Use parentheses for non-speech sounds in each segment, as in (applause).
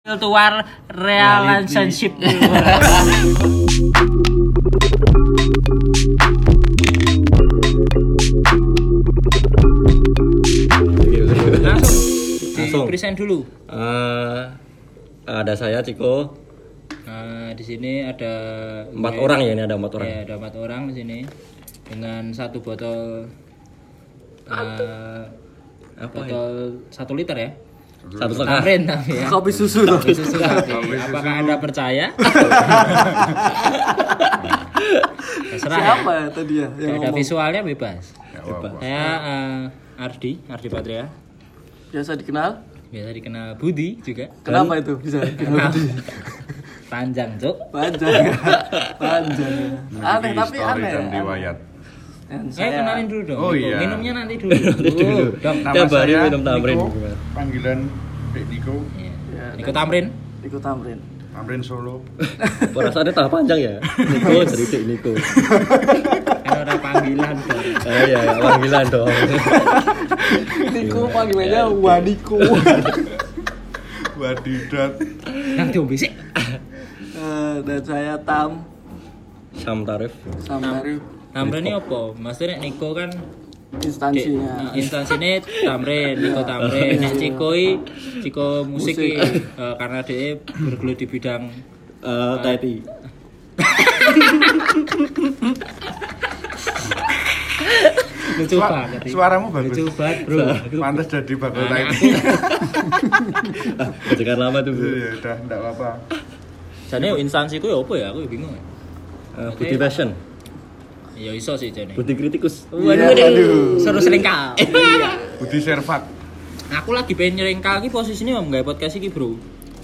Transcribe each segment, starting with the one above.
Virtual relationship. (laughs) Langsung. Present dulu. Eh, ada saya Ciko, Nah, di sini ada empat orang ya ini ada empat orang. Ya, ada empat orang di sini dengan satu botol eh, Apa ya? botol satu liter ya. Satu setengah. Tamrin tapi ya. Kopi susu loh. Kopi susu (laughs) tapi. Apakah anda percaya? (laughs) Terserah ya. Siapa ya tadi ya yang ada visualnya bebas. Bebas. Saya eh, Ardi, Ardi Patria. Biasa dikenal? Biasa dikenal Budi juga. Kenapa itu bisa dikenal? Panjang, Cuk. Panjang. (laughs) Panjang. Aneh tapi aneh. dan aneh. riwayat. Eh, saya kenalin dulu dong. Oh, Niko. iya. Minumnya nanti (laughs) dulu. nanti dulu. Dong. Nama Tiap hari saya minum tamrin. Niko, panggilan Dek Niko, Iya. Ya, Niko Tamrin. Niko Tamrin. Tamrin Solo. (laughs) Perasaannya tak panjang ya. Niko jadi Dik Niko. Kan orang panggilan dong. (laughs) Eh ya, ya panggilan dong. Niko panggilannya Waniko. Wadidat. Yang diombe sih. Eh, Dan saya Tam Sam Tarif. Samari Tamrin ini apa? Maksudnya nek Niko kan instansinya. Dek, instansinya Tamrin, Niko Tamrin. Nek Ciko i, Ciko musik, i, eh, karena dia bergelut di bidang Eh, Teti. lucu Sua- banget. Suaramu bagus. Lucu banget, Bro. Pantas jadi bakal Nah, aku Jangan lama tuh. Bu. Ya udah, enggak apa-apa. yo instansiku ya apa ya? Aku bingung. ya. Eh, Budi Passion. Ya iso sih jane. Budi Kritikus. Waduh, Iya, waduh. Seru selingkal. (laughs) Budi Servat. Aku lagi pengen nyelingkal iki posisine om gawe podcast iki, Bro.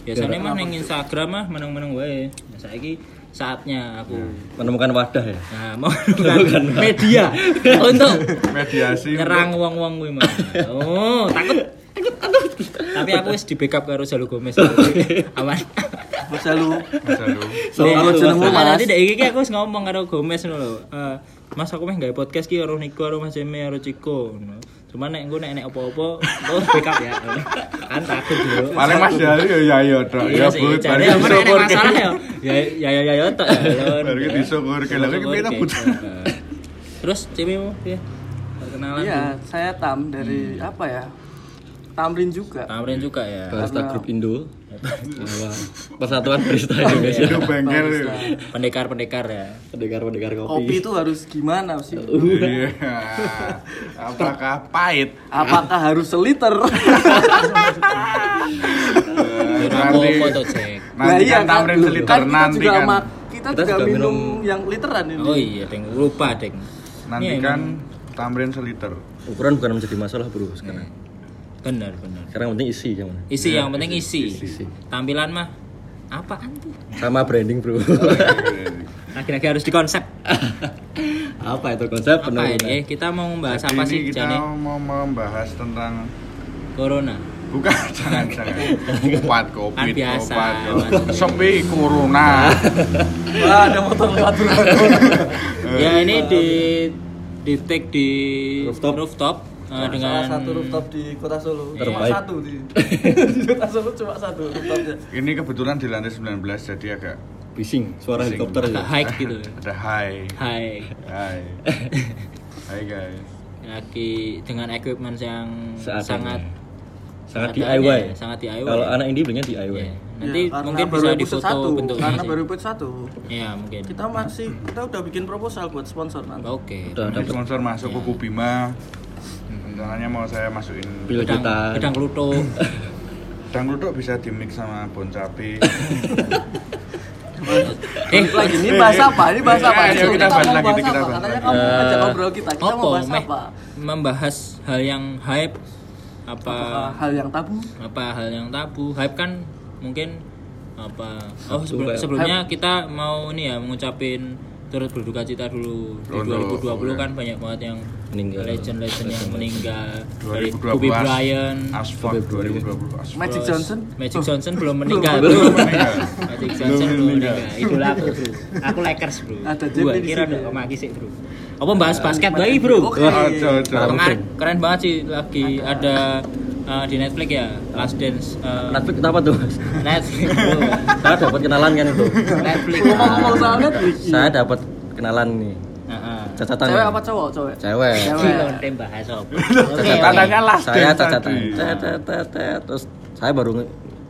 Biasanya mah ning Instagram mah meneng-meneng wae. Nah, saiki saatnya aku Menemukan wadah ya. nah mau menemukan media (laughs) untuk Mediasi. nyerang wong-wong kuwi mah. Oh, takut. Takut, takut. Tapi aku wis di backup karo Jalu Gomez. (laughs) Aman. Masa lu Masa lu. Kalau jenengmu Mas. nanti dek iki ki aku wis ngomong karo Gomez ngono lho. Mas aku meh gawe podcast ki karo Niko karo Mas Eme karo Ciko. ngono. Cuman nek engko nek nek apa-apa, lo backup ya. Kan takut dulu. Paling Mas Jali ya ya ya tok. Iya Ya jadi Baru nek disyukur. masalah ya. Ya ya ya ya ya tok. ya. (laughs) Baru kita disyukur. Kayak lagi kita. Heeh. (laughs) Terus cemimu ya. Perkenalan. Iya, saya Tam dari apa ya? Tamrin juga. Tamrin juga ya. Barista Karena- Grup Indo. Persatuan Barista Indonesia. Barista. Pendekar-pendekar ya. Pendekar-pendekar Kopi kopi. itu harus gimana sih? Iya. Apakah pahit? Apakah harus seliter? (laughs) Ya Nanti tuh, Cek? nanti kan tamrin Loh, seliter kan kita nanti juga kan. kita, Kita juga juga minum, minum- yang literan ini. Oh iya, Deng. Lupa, Deng. Nanti kan tamrin seliter. Ukuran bukan menjadi masalah bro sekarang. Benar, benar. Sekarang yang penting isi yang mana. Isi yang penting isi. Isi. Tampilan mah apaan tuh? Sama branding bro. Lagi-lagi harus dikonsep. (laughs) apa itu konsep Apa penurunan? ini? Kita mau membahas Jadi apa ini sih, kita Jane? mau membahas tentang Corona. bukan (laughs) jangan jangan obat covid Kan biasa, obat maksudnya. sepi corona (laughs) Wah, ada motor lewat bro. ya ini di di take di Rooftop. rooftop, eh, dengan Salah satu rooftop di Kota Solo. Cuma Terbaik. satu di, (laughs) di Kota Solo cuma satu rooftopnya. ini kebetulan di lantai 19 jadi agak Bising, suara Bising. helikopter agak ya. high gitu. ada high High. hai (laughs) hai guys Lagi dengan equipment yang Seadanya. sangat Sangat DIY. Sangat DIY. Kalau anak indie belinya DIY. Iya. Nanti Ya, mungkin bisa difoto satu, bentuknya Karena sih. baru episode satu. Iya, mungkin. Kita masih kita udah bikin proposal buat sponsor nanti. Oke. Udah Ini dapat sponsor masuk kuku Bima rencananya mau saya masukin kita. gedang kluto. dangdut bisa dimix sama bon cabe (laughs) eh, lagi ini bahas apa? Ini bahas apa? Ayo, Ayo, kita bahas mau lagi, bahas kita apa? bahas Katanya kamu Eh, ngajak ngobrol kita. Kita mau bahas apa? membahas hal yang hype apa hal yang tabu? apa hal yang tabu hype kan mungkin apa oh sebelumnya kita mau ini ya mengucapin turut berduka cita dulu. Di Untuk- 2020 oke. kan banyak banget yang Meninggal. legend-legend yang meninggal. Dari 2020 Kobe Bryant. Asfalt 2020 Asfalt Magic terus Johnson? Magic Johnson belum meninggal Belum. Magic Johnson belum meninggal. idola aku bro. Aku Lakers bro. Ada gua kira ada Maki sih bro. Apa bahas basket lagi bro? Keren banget sih lagi ada eh, di Netflix ya Last Dance eh, Netflix apa tuh? Netflix (laughs) saya dapat kenalan kan itu Netflix Ngomong-ngomong soal Netflix. saya dapat kenalan nih Heeh. cacatan Cewek apa cowok? Cewek. cewek Cewek. Lonte bahas apa? (laughs) Lah saya cacatan tadi. Tet, tet, tet, tet. terus saya baru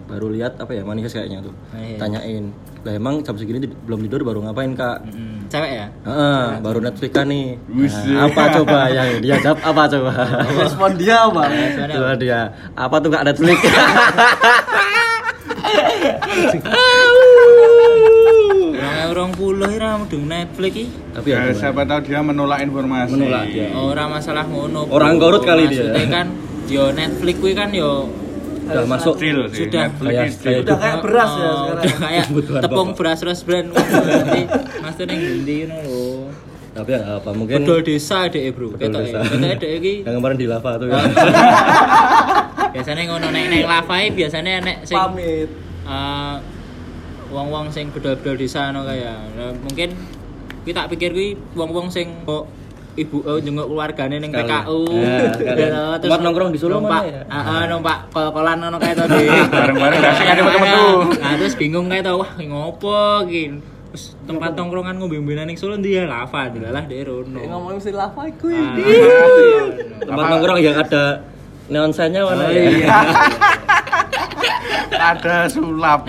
baru lihat apa ya manifest kayaknya tuh Iya. tanyain lah emang jam segini tid- belum tidur baru ngapain kak Mm, Cewek ya? Heeh, baru Netflix kan nih. Nah, apa coba yang dia jawab apa coba Respon dia apa? coba dia apa tuh kak Netflix Orang orang puluh ira mudeng Netflix iki. tapi Ya, ya siapa tahu dia menolak informasi. Menolak dia. Ora masalah ngono. Orang bro. korut kali dia. Maksudnya kan yo Netflix kuwi kan yo udah masuk sih, Sudah. Kayak- is kayak kayak beras ya Oh, sekarang. Kayak Kebutuhan tepung pokok. beras beras brand. (laughs) Berarti Master ning ngendi ngono lho. tapi ya apa mungkin Bedol desa dek bro. Ketok desa. Ketok dek iki. (laughs) yang kemarin di lava tuh ya (laughs) Biasanya ngono nek nek lavai biasanya nek sing Pamit. eh, wong-wong sing bedol-bedol desa ngono kaya. Nah, mungkin kuwi tak pikir kuwi wong-wong sing kok ibu eh, jenguk keluargane ning. PKU. Ya. Ya, terus nongkrong di Solo numpak, mana ya? Heeh, numpak kol-kolan ngono kae to, Dik. Bareng-bareng sing ada. Nah, terus bingung kae to, wah ngopo iki. Terus tempat tongkrongan ngombe-ngombean ning Solo ndi ya lava, dilalah dek rono. Eh, ngomongin si lava iku Ah, iya. tempat nongkrong yang ada neon sign-nya Oh, ya iya. Ada sulap.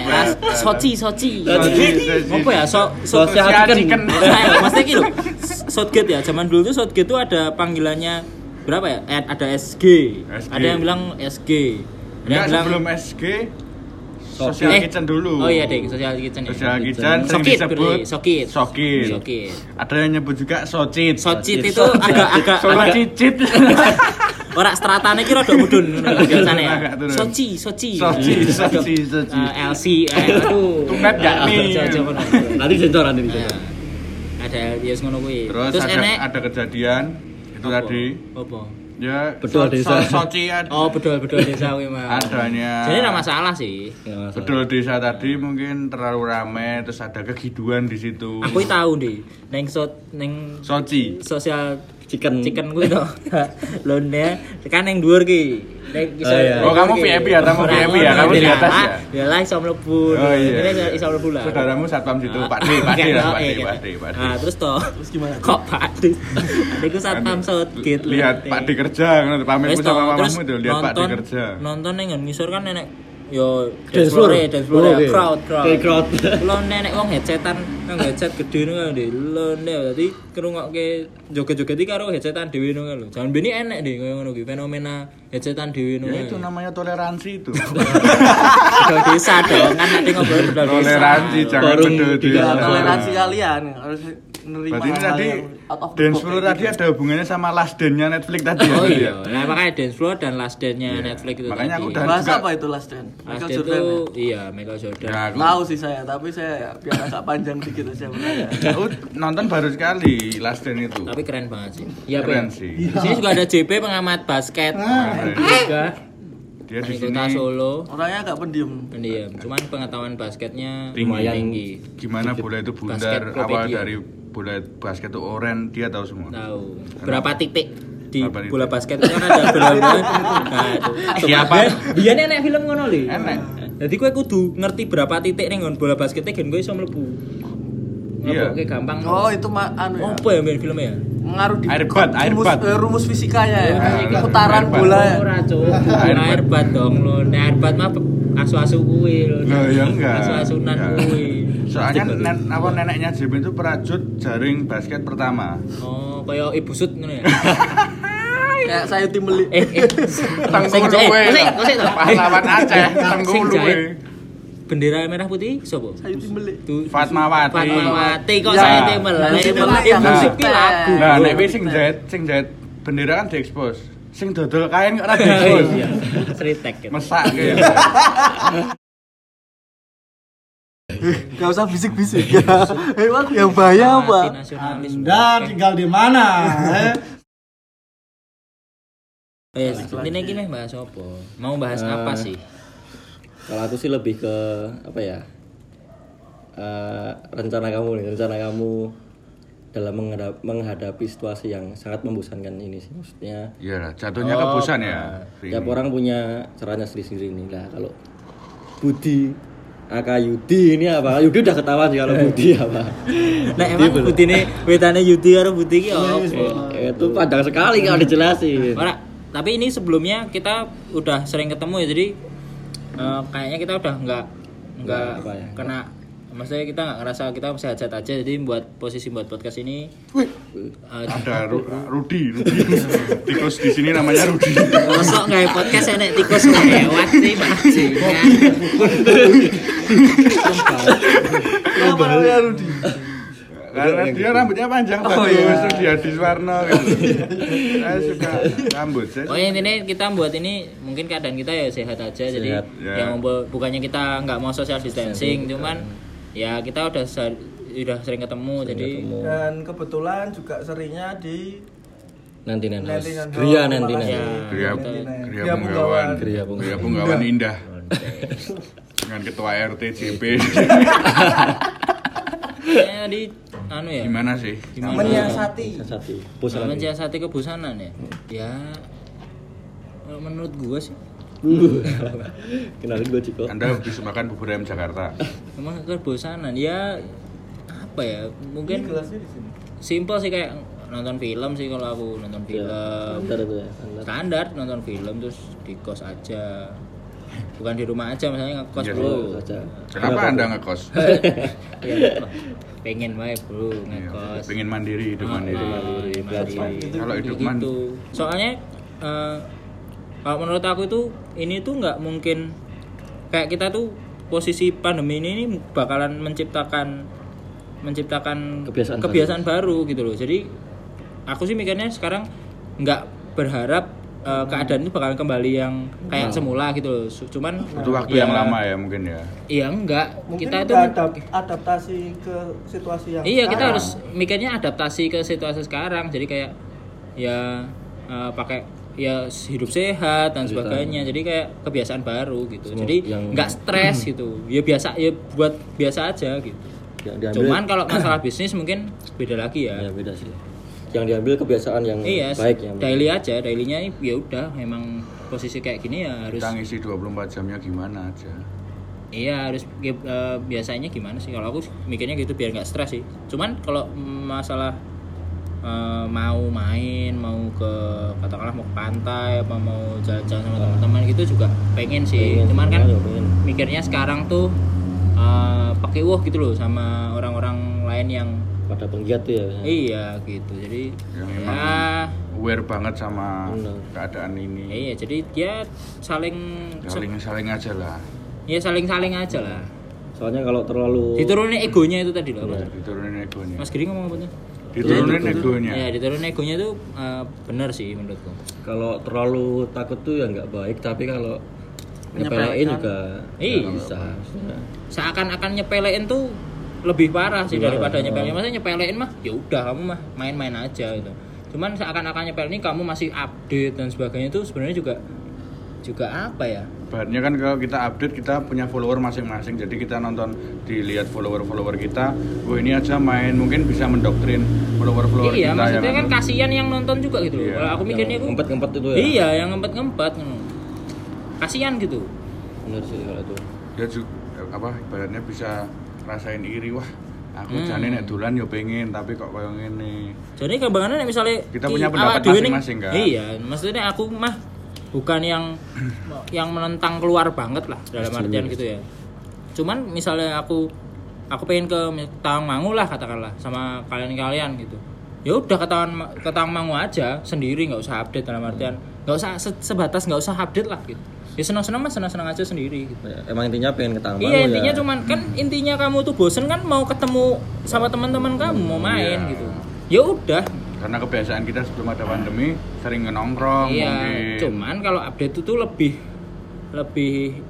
Soci, soci. Soci, soci. Apa ya? So, so, Sosial chicken. Nah, gitu Shotgate ya zaman dulu tuh Shotgate tuh ada panggilannya berapa ya Eh, ada SG. SG. ada yang bilang SG ada yang bilang sebelum SG Social Eh, Kitchen dulu. oh iya deh social kitchen ya Social Kitchen sering Sokit disebut sokit Sokit. Sokit. Ada yang nyebut juga Socit. Socit itu agak agak cicit. (laughs) ora stratane ki rada mudun ngono biasane ya. Soci Soci Soci, Soci, Soci. Eh, LC eh, aduh Tunat gak nih? Nanti sensor nanti Nah, ada LDS ngono kuwi Terus, ada enek ada kejadian itu apa? tadi apa ya Betul, so- desa. so- Soci ad- Oh, bedol-bedol desa kuwi mah. adanya Jadi enggak masalah sih. Nggak masalah. Bedol desa tadi mungkin terlalu ramai terus ada kegiduan di situ. Aku tahu deh, neng so neng Soci. sosial chicken chicken kuwi to. (laughs) Londe kan neng dhuwur ki. Oh, iya. Oh, kamu VIP ya? Kamu VIP ya? Kamu di atas ya? Ah, Ya lah iso mlebu. Oh, iya. Ini iso mlebu lah. Saudaramu satpam situ, Ah, Pak D, Pak D lah, Pak D, Pak. D, Pak D. Nah, terus toh. Terus gimana? Kok Pak D? Niku satpam Southgate. Lihat Pak D kerja, ngono Wes toh, sama mamamu itu lihat Pak D nonton- kerja. Nonton ning ngisor kan nenek yo Dance floor, dance floor, oke. crowd, crowd. Oke, crowd. (laughs) Lo nenek wong headsetan nang headset gede ngono kan lho. Lo nek dadi ngrungokke joget-joget iki karo headsetan dhewe ngono lho. Jangan beni enek deh koyo ngono kuwi fenomena headsetan dhewe ngono. Ya itu namanya toleransi itu. (laughs) Desa dong, kan nanti ngobrol desa. Toleransi jangan desa. Ya, toleransi kalian harus menerima Berarti ini tadi dance floor tadi gitu. ada hubungannya sama last dance-nya Netflix tadi ya? Oh Iya. iya, nah makanya dance floor dan last dance-nya Netflix itu Makanya tadi. aku udah- Bahasa juga- apa itu last dance? Last Michael dance Jordan itu ya? iya Michael Jordan. Ya, aku, Tahu sih saya, tapi saya ya, biar agak panjang dikit aja bertanya. aku nonton baru sekali last dance itu. Tapi keren banget sih. Iya, Keren sih. Di sini juga ada JP pengamat basket. Keren. Juga Dia di sini Solo. Orangnya agak pendiam. Pendiam, cuman pengetahuan basketnya Tinggi. lumayan tinggi. gimana bola itu bundar awal dari bola basket itu oren dia tahu semua. Tahu berapa titik di Berapa titik? bola basket kan ada bola. Nah. Siapa? Dia enek film ngono lho. Enek. Jadi kowe kudu ngerti berapa titik ning nggon bola basketnya gen kowe iso mlebu. Iya. Oke gampang. Oh, itu mah anu ya. Apa ya main filmnya ya? Mengaruh di Air bat, air rumus, bat. eh, rumus fisikanya ya. Air. Putaran bola ya. Air Air bat dong lo. Air bat mah asu-asu kuwi lho. Loh, ya enggak. Asu-asunan kuwi. Soalnya nen, apa neneknya JB itu perajut jaring basket pertama. Oh, kaya ibu sut ngono ya. (laughs) Kayak saya tim beli. Eh, eh. Jahit, luwe. Pahlawan Aceh, tengku Sing luwe. jahit. Bendera merah putih sapa? Saya tim beli. Tu- Fatmawati. Fatmawati kok Ya. saya timel. Nah, yang musik ki lagu. Nah, nek wis sing jahit, sing jahit bendera kan diekspos. Sing dodol kain kok ora diekspos. iya. Seritek gitu. Mesak gitu. (laughs) Gak usah bisik-bisik ya. (laughs) Emang yang bahaya apa? Nasionalis. Anda tinggal di mana? eh? Eh, ini iki meh bahas apa? Mau bahas Eh, apa sih? Kalau aku sih lebih ke apa ya? Eh, rencana kamu nih, rencana kamu dalam menghadap- menghadapi situasi yang sangat membosankan ini sih maksudnya Iya lah, jatuhnya ke bosan ya. tiap orang punya caranya sendiri-sendiri nih lah kalau Budi Aka Yudi ini apa? Yudi udah ketahuan sih kalau Budi apa. Nek emang butine wetane Yudi karo Budi ki apa? itu panjang sekali kalau dijelasin. Ora, tapi ini sebelumnya kita udah sering ketemu ya jadi eh, kayaknya kita udah nggak nggak ya, kena maksudnya kita nggak ngerasa kita sehat-sehat aja jadi buat posisi buat podcast ini Wih, eh, ada Ru- Rudi, Rudi. (laughs) Tikus di sini namanya Rudi. Mosok nggak podcast enek tikus lewat sih bajingan. Apa namanya Rudi? Karena dia rambutnya panjang tadi, masuk dia di Warno gitu. Saya suka rambut. Saya Oh intinya kita buat ini mungkin keadaan kita ya sehat aja jadi Sehat. Ya. yang bu- bukannya kita nggak mau social distancing cuman ya kita udah ser- udah sering ketemu jadi ketemu. Dan kebetulan juga seringnya di nanti nanti Nanti, nanti. Gria nanti nanti ya Gria, Gria. Bunggawan. Gria Bunggawan indah. Dengan ketua RT ya di anu ya Gimana sih? gimana menyiasati. lagi mensiasati kebusanan ya ya kalau menurut gua sih (laughs) kenalin gue Ciko Anda habis makan bubur ayam Jakarta. (laughs) emang kebosanan ya apa ya mungkin Gelasnya di sini. simple sih kayak nonton film sih kalau aku nonton film Bentar itu ya standar. standar nonton film terus di kos aja bukan di rumah aja misalnya ngekos Iya, bro saja. Kenapa Anda ngekos? (laughs) ya, pengen wae bro Iya, ngekos Pengen mandiri, hidup Ah, mandiri. mandiri, mandiri. Kalau hidup gitu mandiri. soalnya eh, kalau menurut aku itu ini tuh nggak mungkin kayak kita tuh posisi pandemi ini, ini bakalan menciptakan menciptakan Kebiasaan kebiasaan baru. gitu loh jadi aku sih mikirnya sekarang nggak berharap eh, keadaan itu bakalan kembali yang kayak semula gitu loh cuman Butuh waktu ya, yang lama ya mungkin ya. iya enggak Mungkin kita kita itu adap- adaptasi ke situasi yang Iya kita sekarang. harus mikirnya adaptasi ke situasi sekarang. Jadi kayak ya eh, pakai ya hidup sehat dan sebagainya. Jadi kayak kebiasaan baru gitu. Semua Jadi yang- nggak stres gitu. Ya biasa ya buat biasa aja gitu. yang diambil Cuman kalau (clears throat) masalah bisnis mungkin beda lagi ya ya. beda sih yang diambil kebiasaan yang Iya, baik yang daily aja, dailynya ya udah memang posisi kayak gini ya harus Kita ngisi 24 jamnya gimana aja. Iya harus eh, biasanya gimana sih kalau aku mikirnya gitu biar nggak stres sih. Cuman kalau masalah eh, mau main, mau ke katakanlah mau ke pantai apa mau jalan-jalan sama teman-teman gitu juga pengen sih. Pengen, Cuman kan pengen. mikirnya sekarang tuh eh, pakai uang gitu loh sama orang-orang lain yang pada penggiat tuh ya iya gitu. Jadi Yang ya emang aware banget sama Benar. keadaan ini. iya jadi dia saling Saling saling aja lah. ya saling-saling aja lah. soalnya kalau terlalu Diturunin egonya itu tadi loh. apa? Diturunin egonya. Mas Giri ngomong apa tuh? Diturunin egonya. Ya, diturunin egonya itu eh, benar sih menurutku. kalau terlalu takut tuh ya nggak baik tapi kalau nyepelein juga Iya. bisa Seakan-akan nyepelein tuh lebih parah sih daripada nyepelein. Maksudnya nyepelein mah ya udah kamu mah main-main aja gitu. Cuman seakan-akan nyepelein ini kamu masih update dan sebagainya itu sebenarnya juga juga apa ya? Bahannya kan kalau kita update kita punya follower masing-masing. Jadi kita nonton dilihat follower-follower kita. Oh ini aja main mungkin bisa mendoktrin follower-follower iya, kita maksudnya yang kan kasihan yang nonton juga gitu. Iya. Kalau aku mikirnya yang aku ngempet-ngempet itu ya iya, yang ngempet-ngempet. Kasihan gitu. bener sih kalau itu dia juga apa ibaratnya bisa rasain iri wah aku Hmm. jane nek dolan yo pengen tapi kok koyo ngene. Jadi kembangannya nek misalnya Kita punya pendapat masing-masing, kan? Iya, maksudnya aku mah bukan yang yang menentang keluar banget lah dalam artian gitu ya. Cuman misalnya aku aku pengen ke Tawangmangu lah katakanlah sama kalian-kalian gitu. Ya udah ke Tawang ke Tawangmangu aja sendiri nggak usah update dalam artian nggak usah se- sebatas nggak usah update lah gitu. Ya senang-senang mah senang-senang aja sendiri gitu. Ya, emang intinya pengen ketemu Iya intinya cuman kan intinya kamu tuh bosen kan mau ketemu sama teman-teman kamu mau main Iya. gitu. Ya udah. Karena kebiasaan kita sebelum ada pandemi sering nongkrong Iya. mungkin. Cuman kalau update itu tuh lebih lebih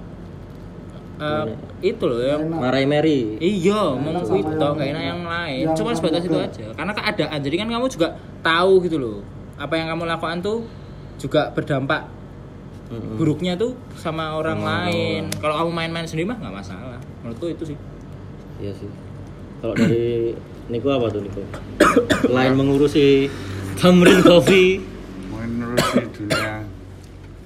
eh, itu loh yang Marai Mary Iya, mau itu enak yang lain. Cuma sebatas itu aja. Karena keadaan. Jadi kan kamu juga tahu gitu loh. Apa yang kamu lakukan tuh juga berdampak buruknya tuh sama orang lain. Kalau kamu main-main sendiri mah nggak masalah. Menurutku itu sih. iya sih Kalau dari Niko apa tuh Niko? Selain mengurusi Tamrin Coffee, menurut di dunia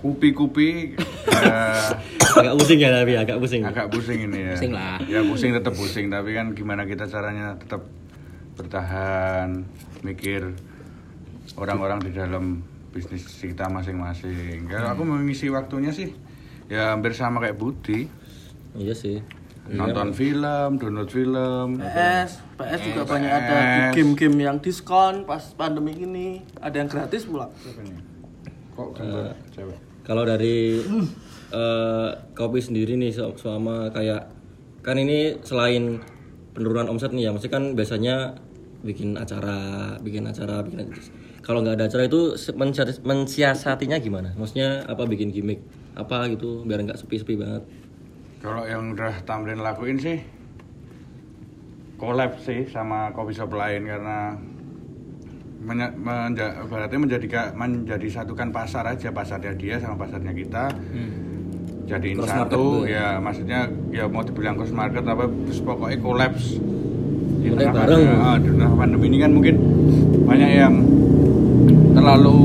kupi-kupi eh, agak pusing ya tapi agak pusing. agak pusing ini ya Pusing lah. ya pusing tetap pusing tapi kan gimana kita caranya tetap bertahan mikir orang-orang di dalam bisnis kita masing-masing kalau aku mengisi waktunya sih ya hampir sama kayak Budi Iya sih. Nonton film download film PS, PS juga banyak ada game-game yang diskon pas pandemi ini. Ada yang gratis pula. kok gambar cewek Kalau dari eh, kopi sendiri nih selama kayak kan ini selain penurunan omset nih ya, maksudnya kan biasanya bikin acara, bikin acara, bikin kalau nggak ada acara itu mensiasatinya gimana? Maksudnya apa bikin gimmick apa gitu biar nggak sepi-sepi banget. Kalau yang udah Tamrin lakuin sih collab sih sama coffee shop lain karena menja, menja, berarti menjadi menjadi satukan pasar aja pasarnya dia sama pasarnya kita. Jadiin Cross satu tuh ya. maksudnya ya mau dibilang cross market apa terus pokoknya collabs di Mulai tengah bareng. pandemi, ah, di tengah pandemi ini kan mungkin banyak yang terlalu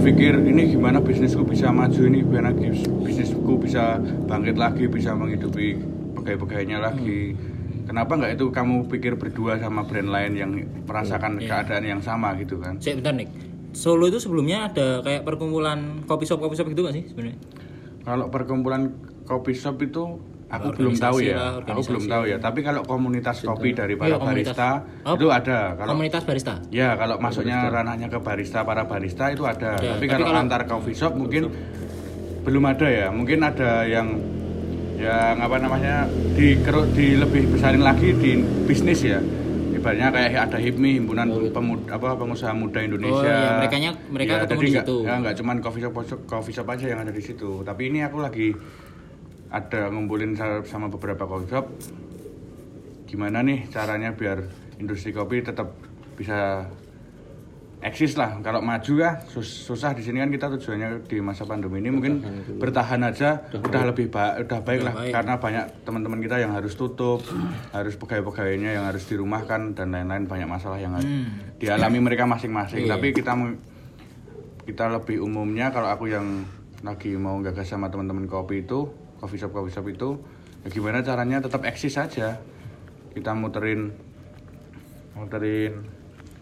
berpikir ini gimana bisnisku bisa maju ini? Gimana bis- bisnisku bisa bangkit lagi bisa menghidupi pegawai-pegawainya lagi? Kenapa nggak itu kamu pikir berdua sama brand lain yang merasakan keadaan yang sama gitu kan? Saya bentar nih. Solo itu sebelumnya ada kayak perkumpulan kopi shop kopi shop gitu gak sih sebenarnya? kalau perkumpulan kopi shop itu aku belum tahu ya lah, aku belum tahu ya tapi kalau komunitas kopi dari para Iya, barista Oh, itu ada kalau Komunitas barista. Ya kalau masuknya ranahnya ke barista para barista itu ada. Ada, Tapi, tapi kalau, kalau- antar coffee shop mungkin belum ada ya. Mungkin ada yang yang apa namanya di di lebih besarin lagi di bisnis ya. Ibaratnya kayak ada HIPMI himpunan pemuda apa pengusaha muda Indonesia. Oh, iya, merekanya- mereka Ya, ketemu di situ. Ya nggak cuman coffee shop coffee shop aja yang ada di situ. Tapi ini aku lagi ada ngumpulin sa- sama beberapa coffee shop gimana nih caranya biar industri kopi tetap bisa eksis lah? Kalau maju ya sus- susah. Di sini kan kita tujuannya di masa pandemi ini mungkin bertahan aja. Udah, lebih baik udah baik lah. baik. karena banyak teman-teman kita yang harus tutup (clears throat) harus pegawai-pegawainya yang harus dirumahkan dan lain-lain. Banyak masalah yang dialami mereka masing-masing. Iya. tapi kita kita lebih umumnya kalau aku yang lagi mau gagas sama teman-teman kopi itu coffee shop coffee shop itu ya gimana caranya tetap eksis saja kita muterin muterin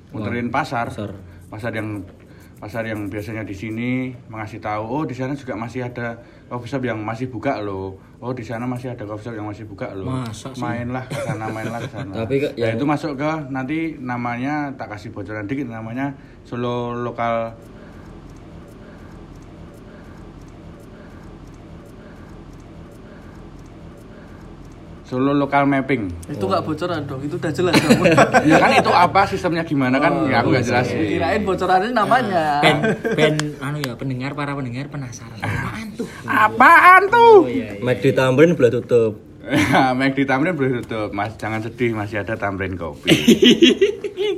muterin pasar. Pasar. pasar yang pasar yang biasanya di sini mengasih tahu oh di sana juga masih ada coffee shop yang masih buka loh. Oh di sana masih ada coffee shop yang masih buka loh. Masa sih? mainlah ke sana mainlah ke sana. (laughs) Tapi ke- ya yang- itu masuk ke nanti namanya tak kasih bocoran dikit namanya Solo lokal Solo lokal mapping Itu nggak bocoran dong, itu udah jelas dong. (laughs) ya kan itu apa sistemnya gimana kan ya aku nggak iya, jelasin Kirain bocorannya namanya. Ben ben anu ya pendengar para pendengar penasaran. Apaan tuh? apaan tuh Oh iya. iya. Mac di Tamrin boleh tutup. (laughs) Mac di Tamrin boleh tutup mas jangan sedih masih ada Tamrin kopi (laughs)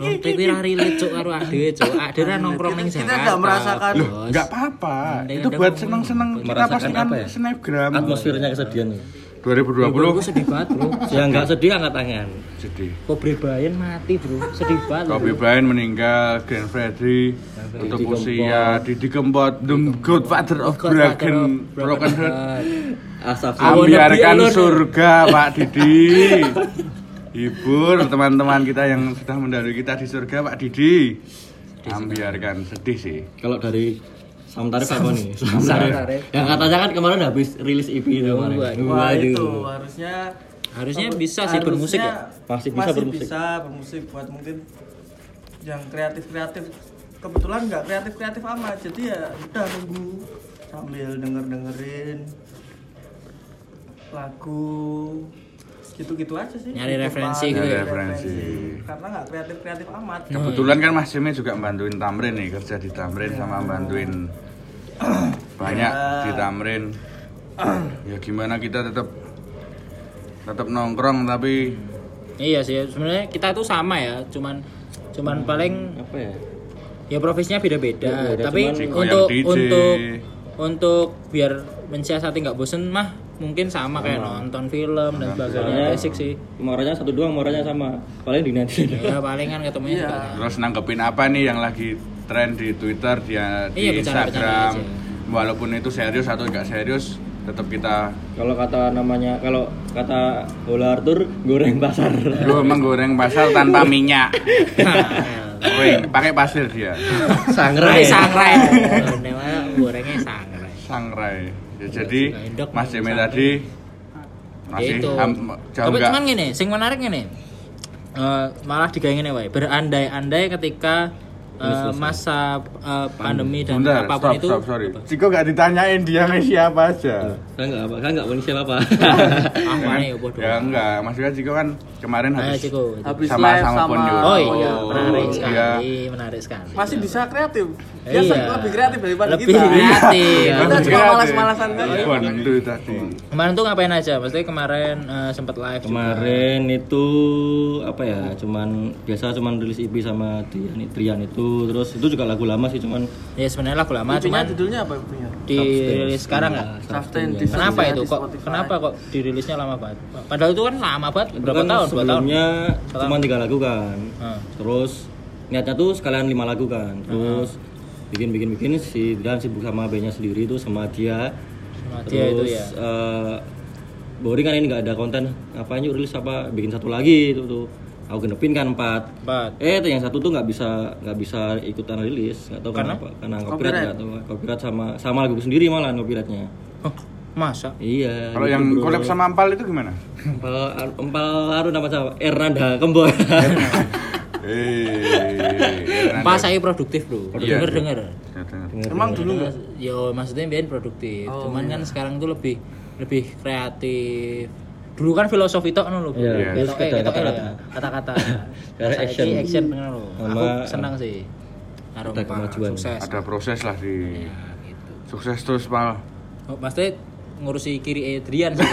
Oh, tapi ra relate cuk karo ade cuk. Ade ra nongkrong ning Kita Jakarta. nggak merasakan. Bos. nggak apa-apa itu buat seneng-seneng kita Merasakan pastikan apa ya? snapgram Atmosfernya kesedihan. Nih. 2020 Bro, sedih banget, Bro. (laughs) Yang nggak sedih angkat tangan. sedih Kobre Bayan mati, Bro. Sedih banget. Kobe Bryant meninggal, Grand Freddy untuk usia Didi Kempot, the godfather of Godfather broken of broken heart. Asap Ambiarkan surga Pak Didi. Hibur teman-teman kita yang sudah mendahului kita di surga Pak Didi. Ambiarkan sedih sih. Kalau dari Sam Tarif apa nih? Sam Tarif. Yang katanya kan kemarin habis rilis EP itu kemarin. Waduh. Wah itu harusnya Harusnya bisa sih bermusik ya. Masih bisa bermusik. bisa bermusik buat mungkin yang kreatif kreatif. Kebetulan nggak kreatif kreatif amat, jadi ya udah nunggu sambil denger dengerin lagu gitu-gitu aja sih. Nyari Di referensi gitu ya. Referensi. Karena nggak kreatif kreatif amat. Kebetulan kan Mas Jimmy juga bantuin Tamrin nih kerja di Tamrin sama bantuin (clears throat) banyak di Tamrin. Ya gimana kita tetap tetap nongkrong tapi Iya sih, sebenarnya kita tuh sama ya, cuman cuman paling Apa ya? ya profesinya beda-beda. Ya, beda, Tapi untuk untuk untuk biar mensiasati nggak bosen mah mungkin sama kayak nonton film dan sebagainya basic sih Muaranya satu doang, muaranya sama. Paling di nanti. ya palingan ketemunya Iya. juga kan. Terus nanggepin apa nih yang lagi tren di Twitter, dia di Iya, bercanda-bercanda Instagram. aja. Walaupun itu serius atau enggak serius, tetap kita Kalau kata namanya, kalau kata Bola Arthur, goreng pasar. gue menggoreng pasar tanpa minyak. (laughs) Goreng, pakai pasir dia. Sangrai. Sangrai, gorengnya sangrai. Sangrai. Ya, jadi Endok, Mas Jemi sangrai. tadi masih itu. ham- jauh Tapi enggak cuman gini, sing menarik gini. Eh, malah digawe ngene wae. Berandai-andai ketika eh, masa eh, pandemi dan Bentar, apa pun stop, itu stop, sorry. Ciko gak ditanyain dia siapa aja. Saya enggak apa, saya enggak mau siapa apa. ah (laughs) mana ya bodoh. Ya enggak, maksudnya Ciko kan kemarin Ayo, habis Ciko. Habis sama live sama sama- Ponyo. Oh iya, menarik Dia sekali, menarik sekali. Masih bisa kreatif. Dia Iya. lebih kreatif daripada Lebih kita. kreatif. Kita Lebih cuma malas-malasan kan. Bantu tadi. Kemarin tuh ngapain aja? Maksudnya kemarin eh, sempat live juga. Kemarin itu apa ya? Cuman biasa cuman rilis EP sama Trian, Trian itu. Terus itu juga lagu lama sih cuman Ya sebenarnya lagu lama cuman judulnya apa punya? dirilis sekarang nggak? Ya. Kenapa itu kok? Kenapa kok dirilisnya lama banget? Padahal itu kan lama banget, Itu berapa kan tahun? Dua tahun. sebelumnya cuma tiga lagu kan. Terus niatnya tuh sekalian lima lagu kan. Terus bikin bikin bikin si Dan sibuk sama bandnya sendiri tuh sama dia. Sama dia itu Terus ya. eh, boring kan ini nggak ada konten ngapain yuk rilis apa bikin satu lagi itu tuh aku genepin kan empat Empat. eh tuh yang satu tuh nggak bisa nggak bisa ikutan rilis nggak tahu Karena? kenapa karena copyright Copyright. nggak tahu copyright sama sama lagu sendiri malah copyrightnya Oh, masa? iya Kalau gitu, yang bro. collab sama Ampal itu gimana? empal empal aru nama siapa Ernanda Kembo (laughs) Eh, Pas saya produktif bro. Iya. Denger denger. Ya, dengar. Emang dulu nggak? Yo maksudnya biar produktif. Oh, Cuman kan sekarang tuh lebih lebih kreatif. Dulu kan filosofi tok ngono lho. Iya, kata-kata. (laughs) eh, action. action ngono lho. Aku senang sih. Karo. Sukses. Ada proses lah di Gitu. sukses terus Pal. Oh, Maksudnya ngurusi kiri Adrian sih. (laughs)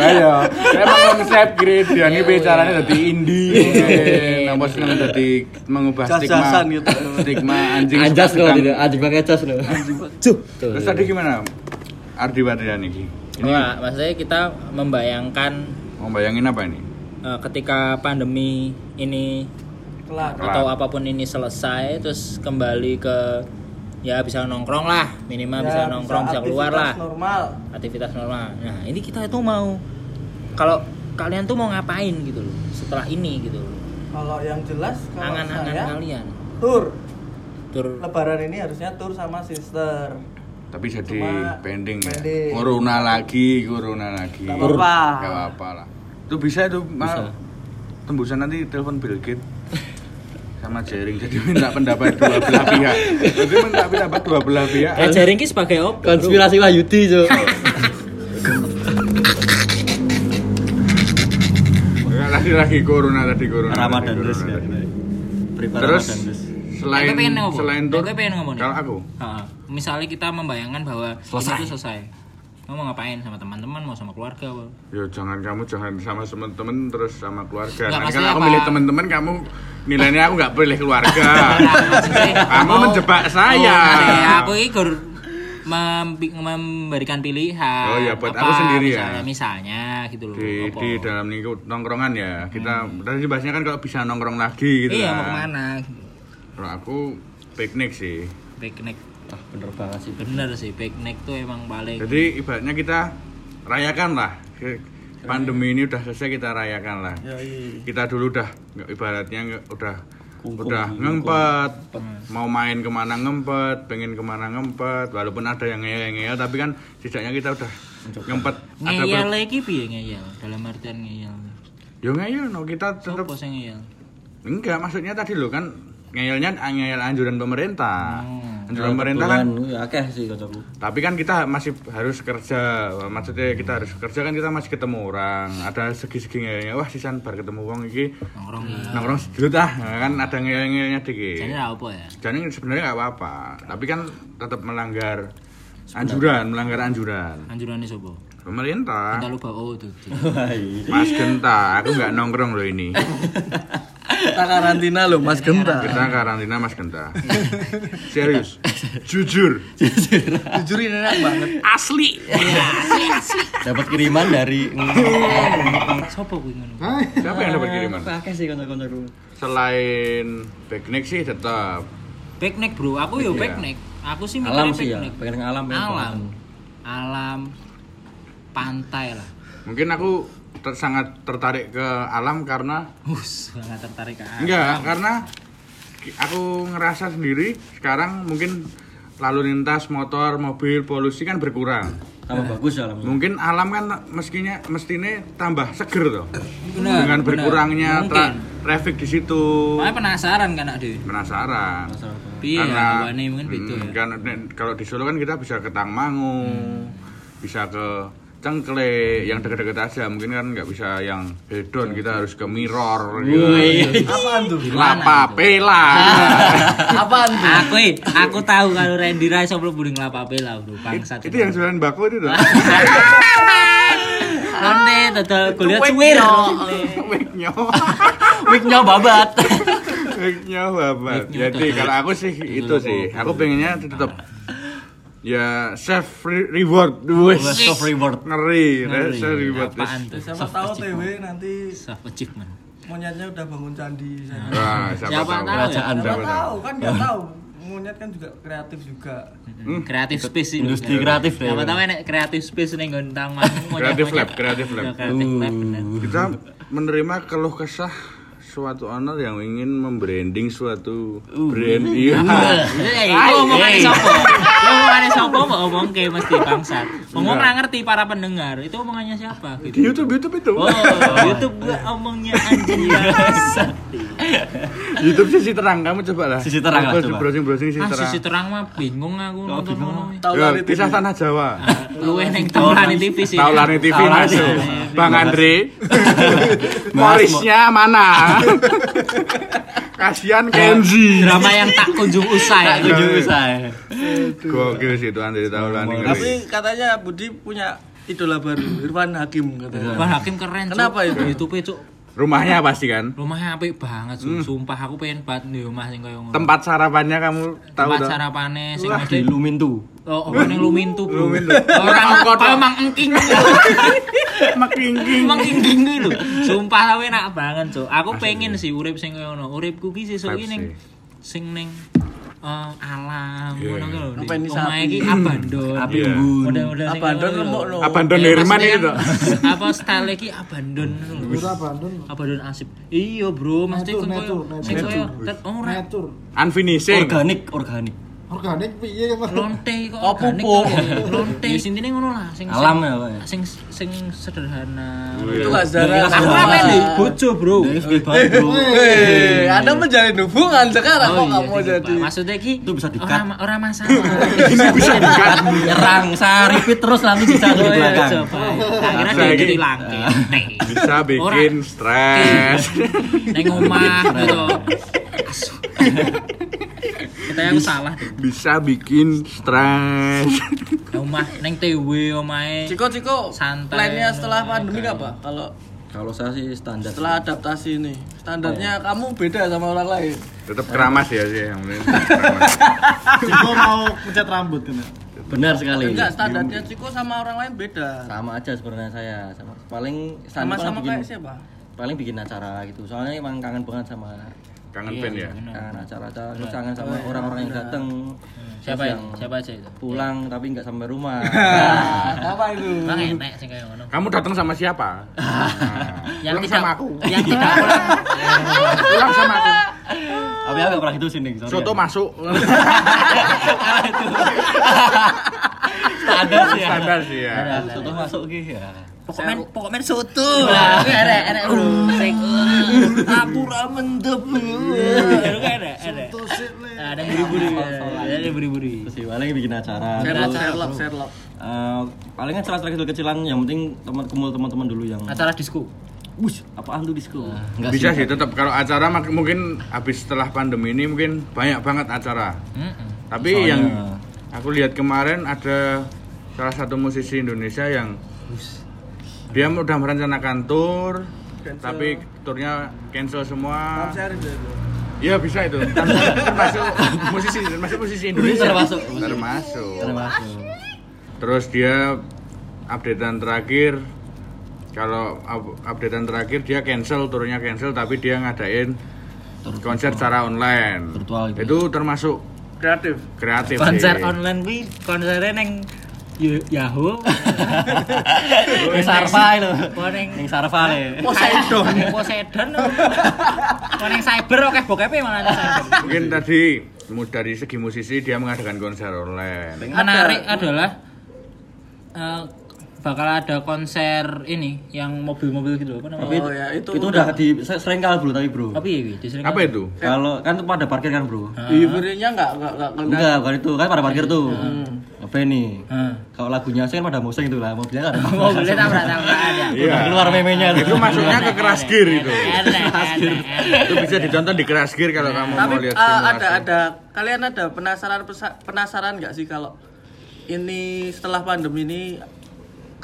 Lah ya, saya emang konsep kriteria ini bicaranya jadi indie. Napa seneng dadi mengubah stigma. Gitu. Stigma anjing. anjas loh anjing pakai loh Terus tadi gimana? Ardi Wadrian ini. Ini Enggak, maksudnya kita membayangkan mau bayangin apa ini? eh, ketika pandemi ini Kelar. Kelar. atau apa pun ini selesai terus kembali ke ya bisa nongkrong lah minimal Ya, bisa nongkrong bisa keluar aktivitas lah normal. aktivitas normal nah ini kita itu mau kalau kalian tuh mau ngapain gitu loh setelah ini gitu loh Kalau yang jelas kalau angan-angan saya kalian tur. tur Lebaran ini harusnya tur sama sister. Tapi jadi Cuma pending ya. Corona lagi, corona lagi. Gak apa-apa. Gak apa-apa lah. Itu bisa itu mal tembusan nanti telepon Bill Gates sama Jering jadi minta pendapat dua belah (laughs) pihak. Jadi minta pendapat dua belah pihak. eh jaring ki sebagai op konspirasi Wahyudi jo lagi lagi corona tadi corona. Ramadan tadi, terus kan Terus selain selain tuh kalau aku Ha, misalnya kita membayangkan bahwa Selesai. ini tuh selesai kamu mau ngapain sama teman-teman mau sama keluarga apa? Ya jangan kamu jangan sama temen-temen terus sama keluarga. Nggak, Nanti kan aku apa? milih temen-temen kamu nilainya aku nggak boleh keluarga. (laughs) Kamu mau- menjebak saya. Oh, aku ini membi- memberikan pilihan. Oh, iya, buat aku sendiri ya. misalnya, Misalnya gitu loh. di, apa. di dalam nih nongkrongan ya kita tadi bahasnya kan kalau bisa nongkrong lagi gitu Iya kan. mau ke mana? Kalau aku piknik sih. Piknik Ah, bener banget sih bener sih piknik tuh emang paling. Jadi ibaratnya kita rayakan lah. Pandemi ini udah selesai kita rayakan lah. Ya, iya. Kita dulu udah nggak- ibaratnya nggak- udah Kungkung, udah ngempet, mau main ke mana ngempet, pengen ke mana ngempet, walaupun ada yang ngeyel-ngeyel, tapi kan setidaknya kita udah ngempet. Ada ngeyel ber- lagi piye ngeyel? Dalam artian ngeyel. Yo ngeyel, no kita tetap Sopo sing ngeyel? enggak. Maksudnya tadi lo kan ngeyelnya ngeyel anjuran pemerintah, Hmm. Anjuran pemerintah kan Kebetulan, ya akeh sih Tapi kan kita masih harus kerja. Maksudnya kita harus kerja kan kita masih ketemu orang. Ada segi-segi ngeyelnya. Wah, sisan bar ketemu wong iki Nongkrong nongkrong sedikit ah. Nah, kan ada ngeyel-ngeyelnya dikit. Jadi ra apa ya? Jadi sebenarnya nggak apa-apa. Tapi kan tetap melanggar anjuran, melanggar anjuran. Anjurane sapa? Pemerintah. Kita lupa oh tuh. (laughs) tuh. Mas Genta, aku nggak nongkrong loh ini. (laughs) Kita karantina loh Mas Genta. Kita karantina Mas Genta. Serius. Jujur. Jujur ini enak banget. Asli. Dapat kiriman dari Sopo kuwi ngono? Siapa yang dapat kiriman? Pakai sih kanca-kanca. Selain backneck sih tetap Backneck, Bro. Aku yo Iya. backneck. Aku sih Alam mikirnya sih ya, pengen alam Alam. Alam pantai lah. mungkin aku ter- sangat tertarik ke alam karena Hus, sangat tertarik ke alam. enggak karena aku ngerasa sendiri sekarang mungkin lalu lintas motor mobil polusi kan berkurang Tambah bagus ya alam. mungkin alam kan meskinya mestinya tambah seger tuh Benar, dengan berkurangnya tra- traffic di situ Makanya penasaran kan Ade. penasaran Piye karena hawane mungkin beda mm, ya. kan kalau di Solo kan kita bisa ke Tangmangu bisa ke Cengkle yang dekat-dekat aja mungkin kan nggak bisa yang hedon kita harus ke Mirror gitu. Apaan tuh? Lapa Pela (laughs) Apaan tuh? Aku aku tahu kalau Randy Rice belum buding lapa pela bro bangsat. itu yang jualan bako itu tuh (laughs) Lonte total kuliah cuwir. wignya (laughs) Wignya babat. wignya babat jadi kalau aku sih itu sih aku pengennya tetap ya self re- reward wes Self reward. ngeri Ngeri. self reward Apaan tuh? Siapa tahu TW nanti Self achievement. monyetnya udah bangun candi. Wah, siapa, Siapa tahu tahu ya? Kerajaan. Siapa Siapa tahu kan nggak tahu. Monyet kan juga kreatif juga. Kreatif space sih. Industri kreatif deh. Siapa tahu enek kreatif space ning gontang. Creative lab, creative lab. Kreatif lab bener. kita menerima keluh kesah suatu owner yang ingin membranding suatu brand iya Eh, itu omongannya sopo? Itu omongannya sopo mau ngomong kayak mesti bangsat. Ngomong nggak ngerti para pendengar. Itu omongannya siapa di gitu. YouTube YouTube itu Oh, YouTube gua omongnya anjing bangsat. YouTube sisi terang kamu coba lah Sisi terang lah, coba. browsing browsing sisi Ah, terang sisi terang mah bingung aku nonton bingung. ngono. Tahu Ya, dari kisah tanah Jawa Luweh ning Taulani TV sih. Taulani TV masuk TV. Bang Andre Morisnya mana (laughs) kasihan Kenzi Drama yang tak kunjung usai. Tujuh usai. gokil sih itu Andre Taulani Tapi katanya Budi punya idola baru Irfan Hakim katanya. Wah, Hakim keren. Kenapa itu? YouTube Cuk. Rumahnya pasti kan Rumahnya apik banget, Cuk. Sumpah aku pengen banget di rumah sing koyo ngono. tempat sarapannya kamu tahu tempat dah sarapane sing Di Lumintu. Oh, apa ning Lumintu, Bro. Lumintu. Orang kaya Mang Engking. (laughs) Engking kuwi lho. Sumpah aku enak banget, Cuk. Aku pengen sih urip sing koyo ngono. Uripku ki sesuk ki Vibes ning sih. sing ning eh, alam Iya, ngono lho. Omahe sapi. ki abandon. Api Iya. unggun. Model-model sing Abandon remuk lho. Abandon Herman itu kan, (laughs) apa style iki abandon lho. abandon. Abandon asip. Iya, Bro, mesti koyo natur, sing natur. koyo tet ora Natur. unfinishing Organik, organik. Organik piye Mas? lonte kok Oh, organik pupuk. kok. lonte. Ya sintine ngono lah sing Alam ya, Pak, ya? sing sing sederhana. Itu lah Zara. aku apa nih bojo bro. Eh, Anda menjalin hubungan sekarang Oh kok iya, sih, jadi. Maksudnya ki Itu bisa di-cut. orang orang masalah. (laughs) Nyerang, saya repeat terus nanti bisa di oh iya. Belakang. Bisa dia jadi langke. Bisa bikin stres. Neng omah gitu. Kita yang salah deh bisa bikin stres neng omah neng TW omahe Ciko Ciko, Santai. plannya setelah pandemi apa? Kalau Kalau saya sih standar. setelah adaptasi ini, standarnya kamu beda sama orang lain. tetap keramas ya sih yang penting keramas. Ciko mau pecat rambut kan. Benar sekali. Enggak, standarnya Ciko sama orang lain beda. Sama aja sebenarnya saya. Sama paling paling bikin, kayak siapa? paling bikin acara gitu. Soalnya emang kangen banget sama kangen band ya? kangen acara-acara terus kangen sama orang-orang yang datang siapa Terus yang siapa aja itu? pulang tapi nggak sampai rumah. (laughs) Apa itu? Bang enek sing kayak ngono. kamu datang sama siapa? (laughs) Yang pulang tidak sama aku. Yang tidak (laughs) pulang. pulang sama aku. Tapi aku nggak pernah gitu sini sorry soto ya. masuk. Standar sih ya. Standar sih ya. Soto masuk gitu ya Pokoknya pokoknya soto. Lah, enek enek bro. Sing aku ra mendep. Enek enek. Ada buri-buri. Ada buri-buri. terus sih paling bikin acara Sherlock, Sherlock. eh, paling acara-acara kecil-kecilan yang penting teman kumpul teman-teman dulu yang Acara disco. Bus, apaan tuh disco? Enggak bisa sih tetap kalau acara mungkin habis setelah pandemi ini mungkin banyak banget acara Heeh. tapi Soalnya- yang aku lihat kemarin ada salah satu musisi Indonesia yang dia udah merencanakan tour Cancel. tapi turnya cancel semua. Iya bisa itu. termasuk musisi, termasuk musisi Indonesia. Termasuk. Termasuk. Termasuk. Terus dia updatean terakhir kalau up- updatean terakhir dia cancel turunnya cancel tapi dia ngadain Tur- konser secara online. Virtual gitu. Itu termasuk Kreatif. kreatif konser sih. online kuwi konsernya neng Yahoo (laughs) Ning Sarva itu. Apa neng Ning Sarva le. Poseidon Poseidon Kok neng cyber oke bokep mana ada cyber Mungkin tadi dari segi musisi dia mengadakan konser online. menarik adalah eh, bakal ada konser ini yang mobil-mobil gitu apa namanya? Tapi Oh, ya, itu itu udah di sering kali bro tapi bro. Tapi ya, Wi, disering Apa itu? Kalau kan itu pada parkir kan bro. Di videonya enggak enggak enggak enggak. Enggak, bukan itu kan pada parkir tuh. Apa ini? Heeh. Kalau lagunya sih kan pada musik itu lah, mobilnya kan ada. Mobilnya tabrak-tabrakan ya. (laughs) Iya. Keluar memenya tuh. Itu masuknya ke keras gear itu. Enak, enak. itu bisa ditonton di keras gear kalau kamu Tapi mau lihat eh, simulasi. ada ada kalian ada penasaran penasaran nggak sih kalau ini setelah pandemi ini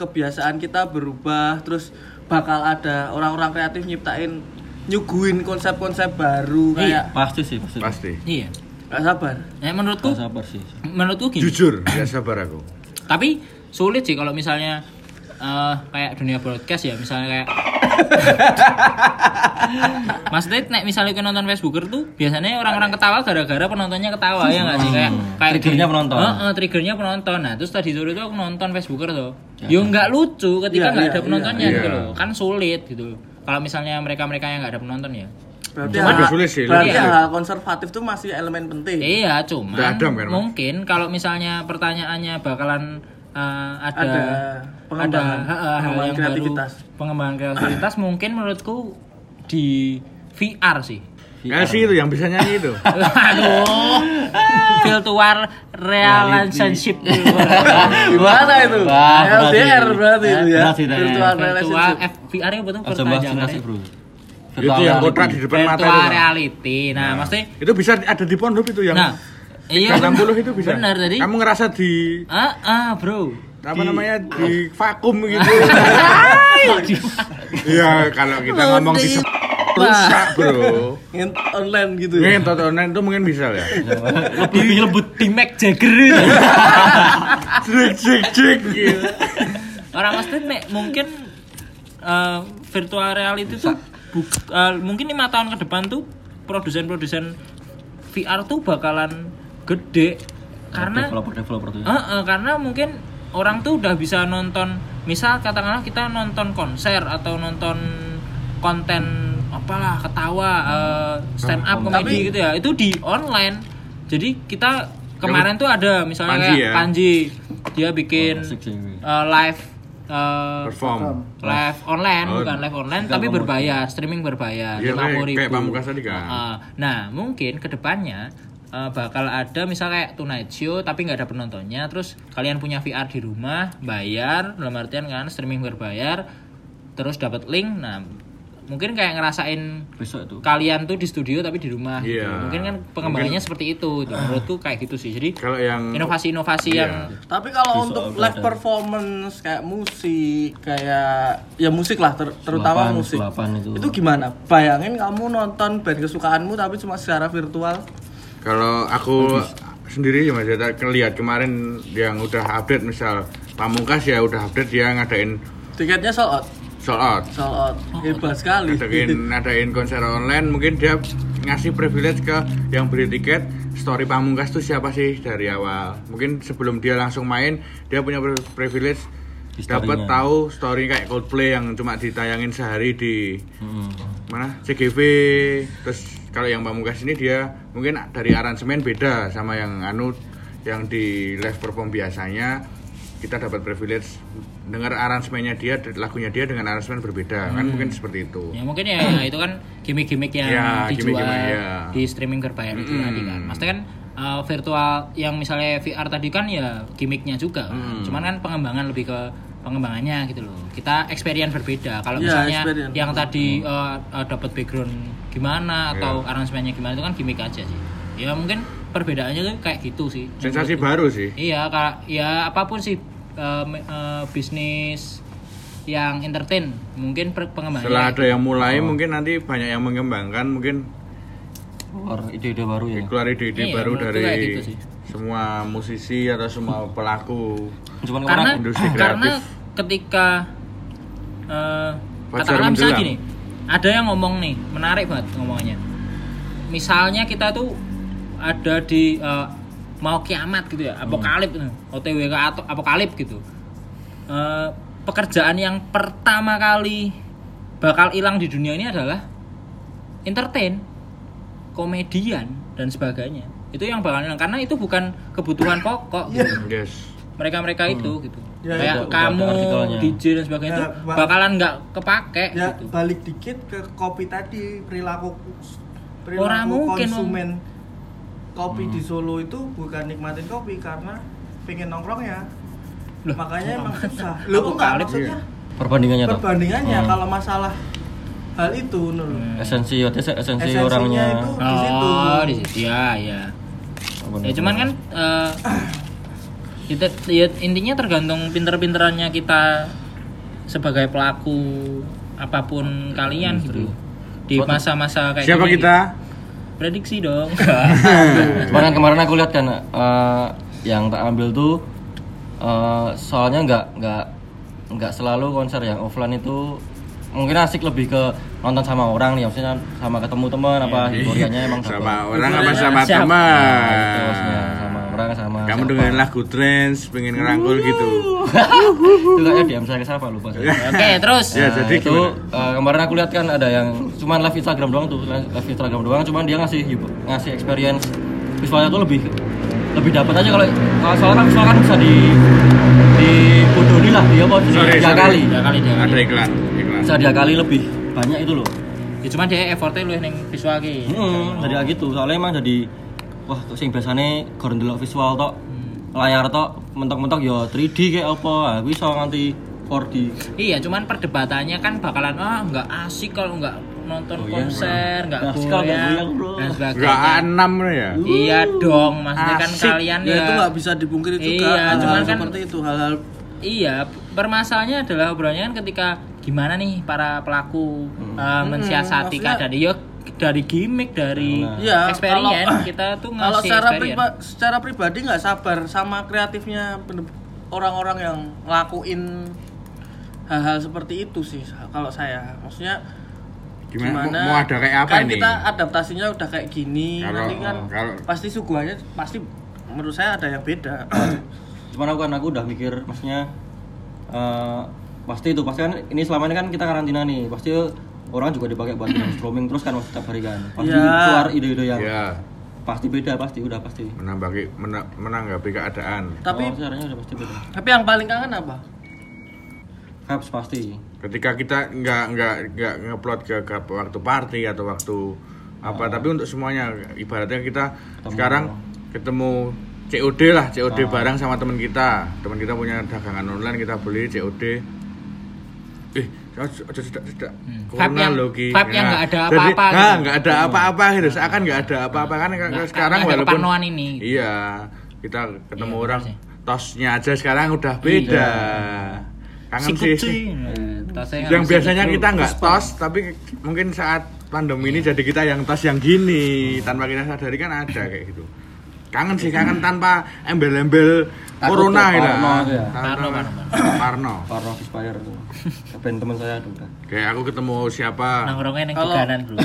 kebiasaan kita berubah terus bakal ada orang-orang kreatif nyiptain nyuguhin konsep-konsep baru kayak Pasti sih, pasti. pasti. Iya. nggak sabar. Nah, menurutku Nggak sabar sih. menurutku gini. Jujur, ya sabar aku. Tapi sulit sih kalau misalnya eh, kayak dunia broadcast ya, misalnya kayak (laughs) Maksudnya nek misalnya kita nonton Facebooker tuh biasanya orang-orang ketawa gara-gara penontonnya ketawa ya nggak sih kayak kayak Triggernya di- penonton. Heeh, triggernya penonton. Nah, terus tadi sore itu aku nonton Facebooker tuh. Yo nggak lucu ketika Iya, nggak iya, ada penontonnya iya. gitu loh. Kan sulit gitu. Kalau misalnya mereka-mereka yang nggak ada penonton ya. Berarti Cuma hal- agak sulit sih, Berarti lebih hal konservatif tuh masih elemen penting. Iya, cuman Mas? mungkin kalau misalnya pertanyaannya bakalan uh, ada Ada pengembangan- ada, ha, ha, hal pengembangan yang kreativitas. baru, pengembangan kreativitas (clears throat) mungkin menurutku di VR sih. Ya sih itu yang bisa nyanyi itu. (laughs) Aduh, virtual relationship. (laughs) Gimana itu? Wah, LDR berarti itu ya. Teh. Virtual virtual relationship. VR itu betul pertanyaannya. bro. itu yang kotak di depan mata Virtual itu. Bang. reality. Nah, maksudnya Itu bisa ada di pondok itu yang Nah, iya 360 itu bisa. Benar tadi. Kamu ngerasa di Ah, ah, bro. apa Di- namanya di vakum gitu. (laughs) Iya, kalau kita ngomong di rusak, Bro. Ngint online gitu ya. Ngentot online itu mungkin bisa ya. lebih lebih di Mac Jagger jek jek gitu. Orang nek mungkin eh, virtual reality tuh buk- eh, mungkin lima tahun ke depan tuh produsen-produsen VR tuh bakalan gede karena developer developer tuh. ya. Eh, eh, karena mungkin orang tuh udah bisa nonton misal katakanlah kita nonton konser atau nonton konten apalah ketawa eh, stand up komedi Tapi- gitu ya itu di online jadi kita kemarin tuh ada misalnya Panji kayak ya? Panji dia bikin Oh, eh, live eh, Perform. live online Oh, bukan live online tapi komedi. berbayar streaming berbayar Iya, kayak- 50.000. kayak tadi kan. Heeh. nah mungkin ke depannya eh, bakal ada misal kayak Tonight Show tapi nggak ada penontonnya terus kalian punya VR di rumah bayar dalam artian kan streaming berbayar terus dapat link nah mungkin kayak ngerasain Besok itu. kalian tuh di studio tapi di rumah gitu. Iya. mungkin kan pengembangannya seperti itu gitu. menurutku kayak gitu sih jadi Kalau yang inovasi-inovasi Iya. yang Tapi kalau Besok untuk live ada. performance kayak musik, kayak ya musik lah ter- terutama Sulapan, musik. sulapan itu. Itu gimana? Bayangin kamu nonton band kesukaanmu tapi cuma secara virtual. Kalau aku sendiri ya Mas ya lihat kemarin yang udah update misal Pamungkas ya udah update dia ngadain Tiketnya sold out. sold out. Sold out. Hebat sekali. Ngadain (laughs) ngadain konser online mungkin dia ngasih privilege ke yang beli tiket story Pamungkas tuh siapa sih dari awal. Mungkin sebelum dia langsung main dia punya pri- privilege dapat tahu story kayak Coldplay yang cuma ditayangin sehari di Hmm. mana CGV terus kalau yang Pamungkas ini dia mungkin dari aransemen beda sama yang anu yang di live perform biasanya kita dapat privilege dengar aransemennya dia lagunya dia dengan aransemen berbeda kan mungkin seperti itu ya mungkin ya itu kan gimmick-gimmick yang Ya, dijual gimmick-gimmick, ya. di streaming berbayar itu Mm-mm. tadi kan maksudnya kan uh, virtual yang misalnya VR tadi kan ya gimmicknya juga kan. Mm. cuman kan pengembangan lebih ke pengembangannya gitu loh kita experience berbeda kalau Ya, misalnya experience. yang tadi uh, uh, dapat background gimana atau Ya. aransemennya gimana itu kan gimmick aja sih ya mungkin perbedaannya tuh kayak gitu sih sensasi baru sih Iya, kak, ya apa pun sih me- eh, bisnis yang entertain mungkin pengembangannya Setelah ada yang mulai Oh. mungkin nanti banyak yang mengembangkan mungkin keluar ide-ide baru ya keluar ide-ide Iya, baru dari kayak gitu sih. Semua musisi atau semua pelaku cuman karena orang industri karena kreatif. ketika eh Fajar katakanlah misalnya menjelang. gini ada yang ngomong nih menarik banget ngomongannya misalnya kita tuh ada di eh, mau kiamat gitu ya apokalip Hmm. OTW ke atau apokalip gitu Eh, pekerjaan yang pertama kali bakal hilang di dunia ini adalah entertain komedian dan sebagainya itu yang bakal hilang karena itu bukan kebutuhan pokok gitu. Yes. Mereka-mereka itu gitu. Ya, Kayak udah kamu. DJ dan sebagainya Ya, itu bakalan nggak kepake ya gitu. balik dikit ke kopi tadi perilaku perilaku Orang mungkin, konsumen kopi di Solo itu bukan nikmatin kopi karena pengen nongkrong ya. Loh, makanya emang susah. Lu enggak maksudnya. perbandingannya tuh perbandingannya. Hmm. kalau masalah hal itu nul esensi esensi Esensinya orangnya. itu di situ. Oh, di situ. Ya, ya. Ya cuman kan eh, kita ya, intinya tergantung pinter-pinterannya kita sebagai pelaku apa pun kalian gitu. Di masa-masa kayak siapa gini. kita Prediksi dong. (laughs) Cuman kan kemarin aku lihat kan eh, yang tak ambil tuh eh, soalnya nggak nggak nggak selalu konser yang offline itu mungkin asik lebih ke nonton sama orang nih maksudnya sama ketemu teman apa hiburiannya emang dapet. Iya. sama orang apa sama siapa? Nah, teman gitu, sama orang sama kamu siapa. dengerin lagu trance pengen ngerangkul gitu (laughs) itu kayaknya DM saya ke siapa lupa saya. (laughs) Oke, terus. Ya, Nah, jadi itu gimana? eh, kemarin aku lihat kan ada yang cuman live Instagram doang tuh, live Instagram doang, cuman dia ngasih ngasih experience visualnya tuh lebih lebih dapat aja kalau kalau soalnya kan visual kan bisa di di bodoni lah dia apa? Di Sorry, dia sorry. kali Dua kali dia. ada iklan iklan. Dia kali lebih banyak itu loh. Ya cuman dia effortnya lu yang visual ki. hmm, jadi kayak gitu. Soalnya emang jadi wah sing biasanya delok visual tok layar tok mentok-mentok ya 3D kayak apa? Ah, bisa nganti 4D Iya, cuman perdebatannya kan bakalan ah nggak asik kalau nggak nonton Goyang, konser, nggak Nggak asik kalau nggak goyang goyang, bro. dan Enggak sebagainya. enam ya Iya dong, maksudnya kan Asik. kalian ya ya. itu nggak bisa dipungkiri juga Iya, hal-hal cuman kan- seperti itu hal-hal Iya, permasalahannya adalah obrolannya kan ketika gimana nih para pelaku uh, mensiasati maksudnya- keadaan ya dari gimmick dari Nah. Iya, experience kalau- (laughs) kita tuh ngasih kalau secara priba- secara pribadi nggak sabar sama kreatifnya orang-orang yang ngelakuin hal-hal seperti itu sih kalau saya maksudnya gimana, gimana? Mau, mau ada kayak apa kan ini? kita adaptasinya udah kayak gini Kalau- nanti kan kalau- pasti suguhannya pasti menurut saya ada yang beda. (coughs) Cuman aku kan aku udah mikir maksudnya eh, pasti itu pasti kan ini selama ini kan kita karantina nih pasti orang juga dipakai buat (coughs) streaming terus kan setiap hari kan. Pasti Ya. keluar ide-ide yang ya pasti beda pasti udah pasti. Menambah mena- menanggapi keadaan. Tapi oh, caranya udah pasti beda. tapi yang paling kangen apa Caps pasti. Ketika kita nggak nggak nggak ngupload ke, ke waktu party atau waktu apa tapi untuk semuanya ibaratnya kita sekarang ketemu COD lah COD bareng sama teman kita. Teman kita punya dagangan online kita beli COD eh ojo tidak tidak Hmm. corona yang- yang Nah, nggak ada jadi, apa-apa nah, gitu. nggak ada apa-apa gitu. Seakan nggak ada apa-apa. Kan Nggak- sekarang walaupun ini. iya kita ketemu Iya, orang sih. tosnya aja sekarang udah beda kangen Sikut sih. sih. Nah, nggak yang biasanya kita nggak tos tapi mungkin saat pandemi ini jadi kita yang tos yang gini. Tanpa kita sadari kan ada kayak gitu. Kangen sih kangen tanpa embel-embel corona ya, parno. Parno, parno, parno. Tuh band teman saya tuh udah kayak aku ketemu siapa? Nongkrongnya neng Bro.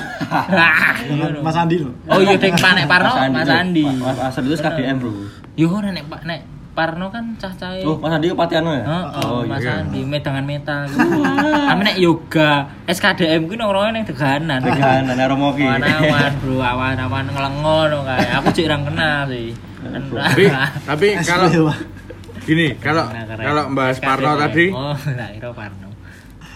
Iya. Mas Andi loh. Oh iya dek Panek Parno, Mas. Andi. Mas Mas Andi itu KDM bro. Yo nek Pak nek Parno kan cah-cahe. oh Mas Andi kepatiano ya Oh, Mas iya. Andi medangan meta gitu. Kami nek yoga, SKDM ku nongkrongnya neng Teganan. Tegan dan Romoki Awan-awan, Bro, awan-awan ngelengon kayak. Aku cek orang kenal sih. tapi tapi (laughs) kalau gini kalau Nah, kalau membahas Parno tadi Oh, nah Iro Parno.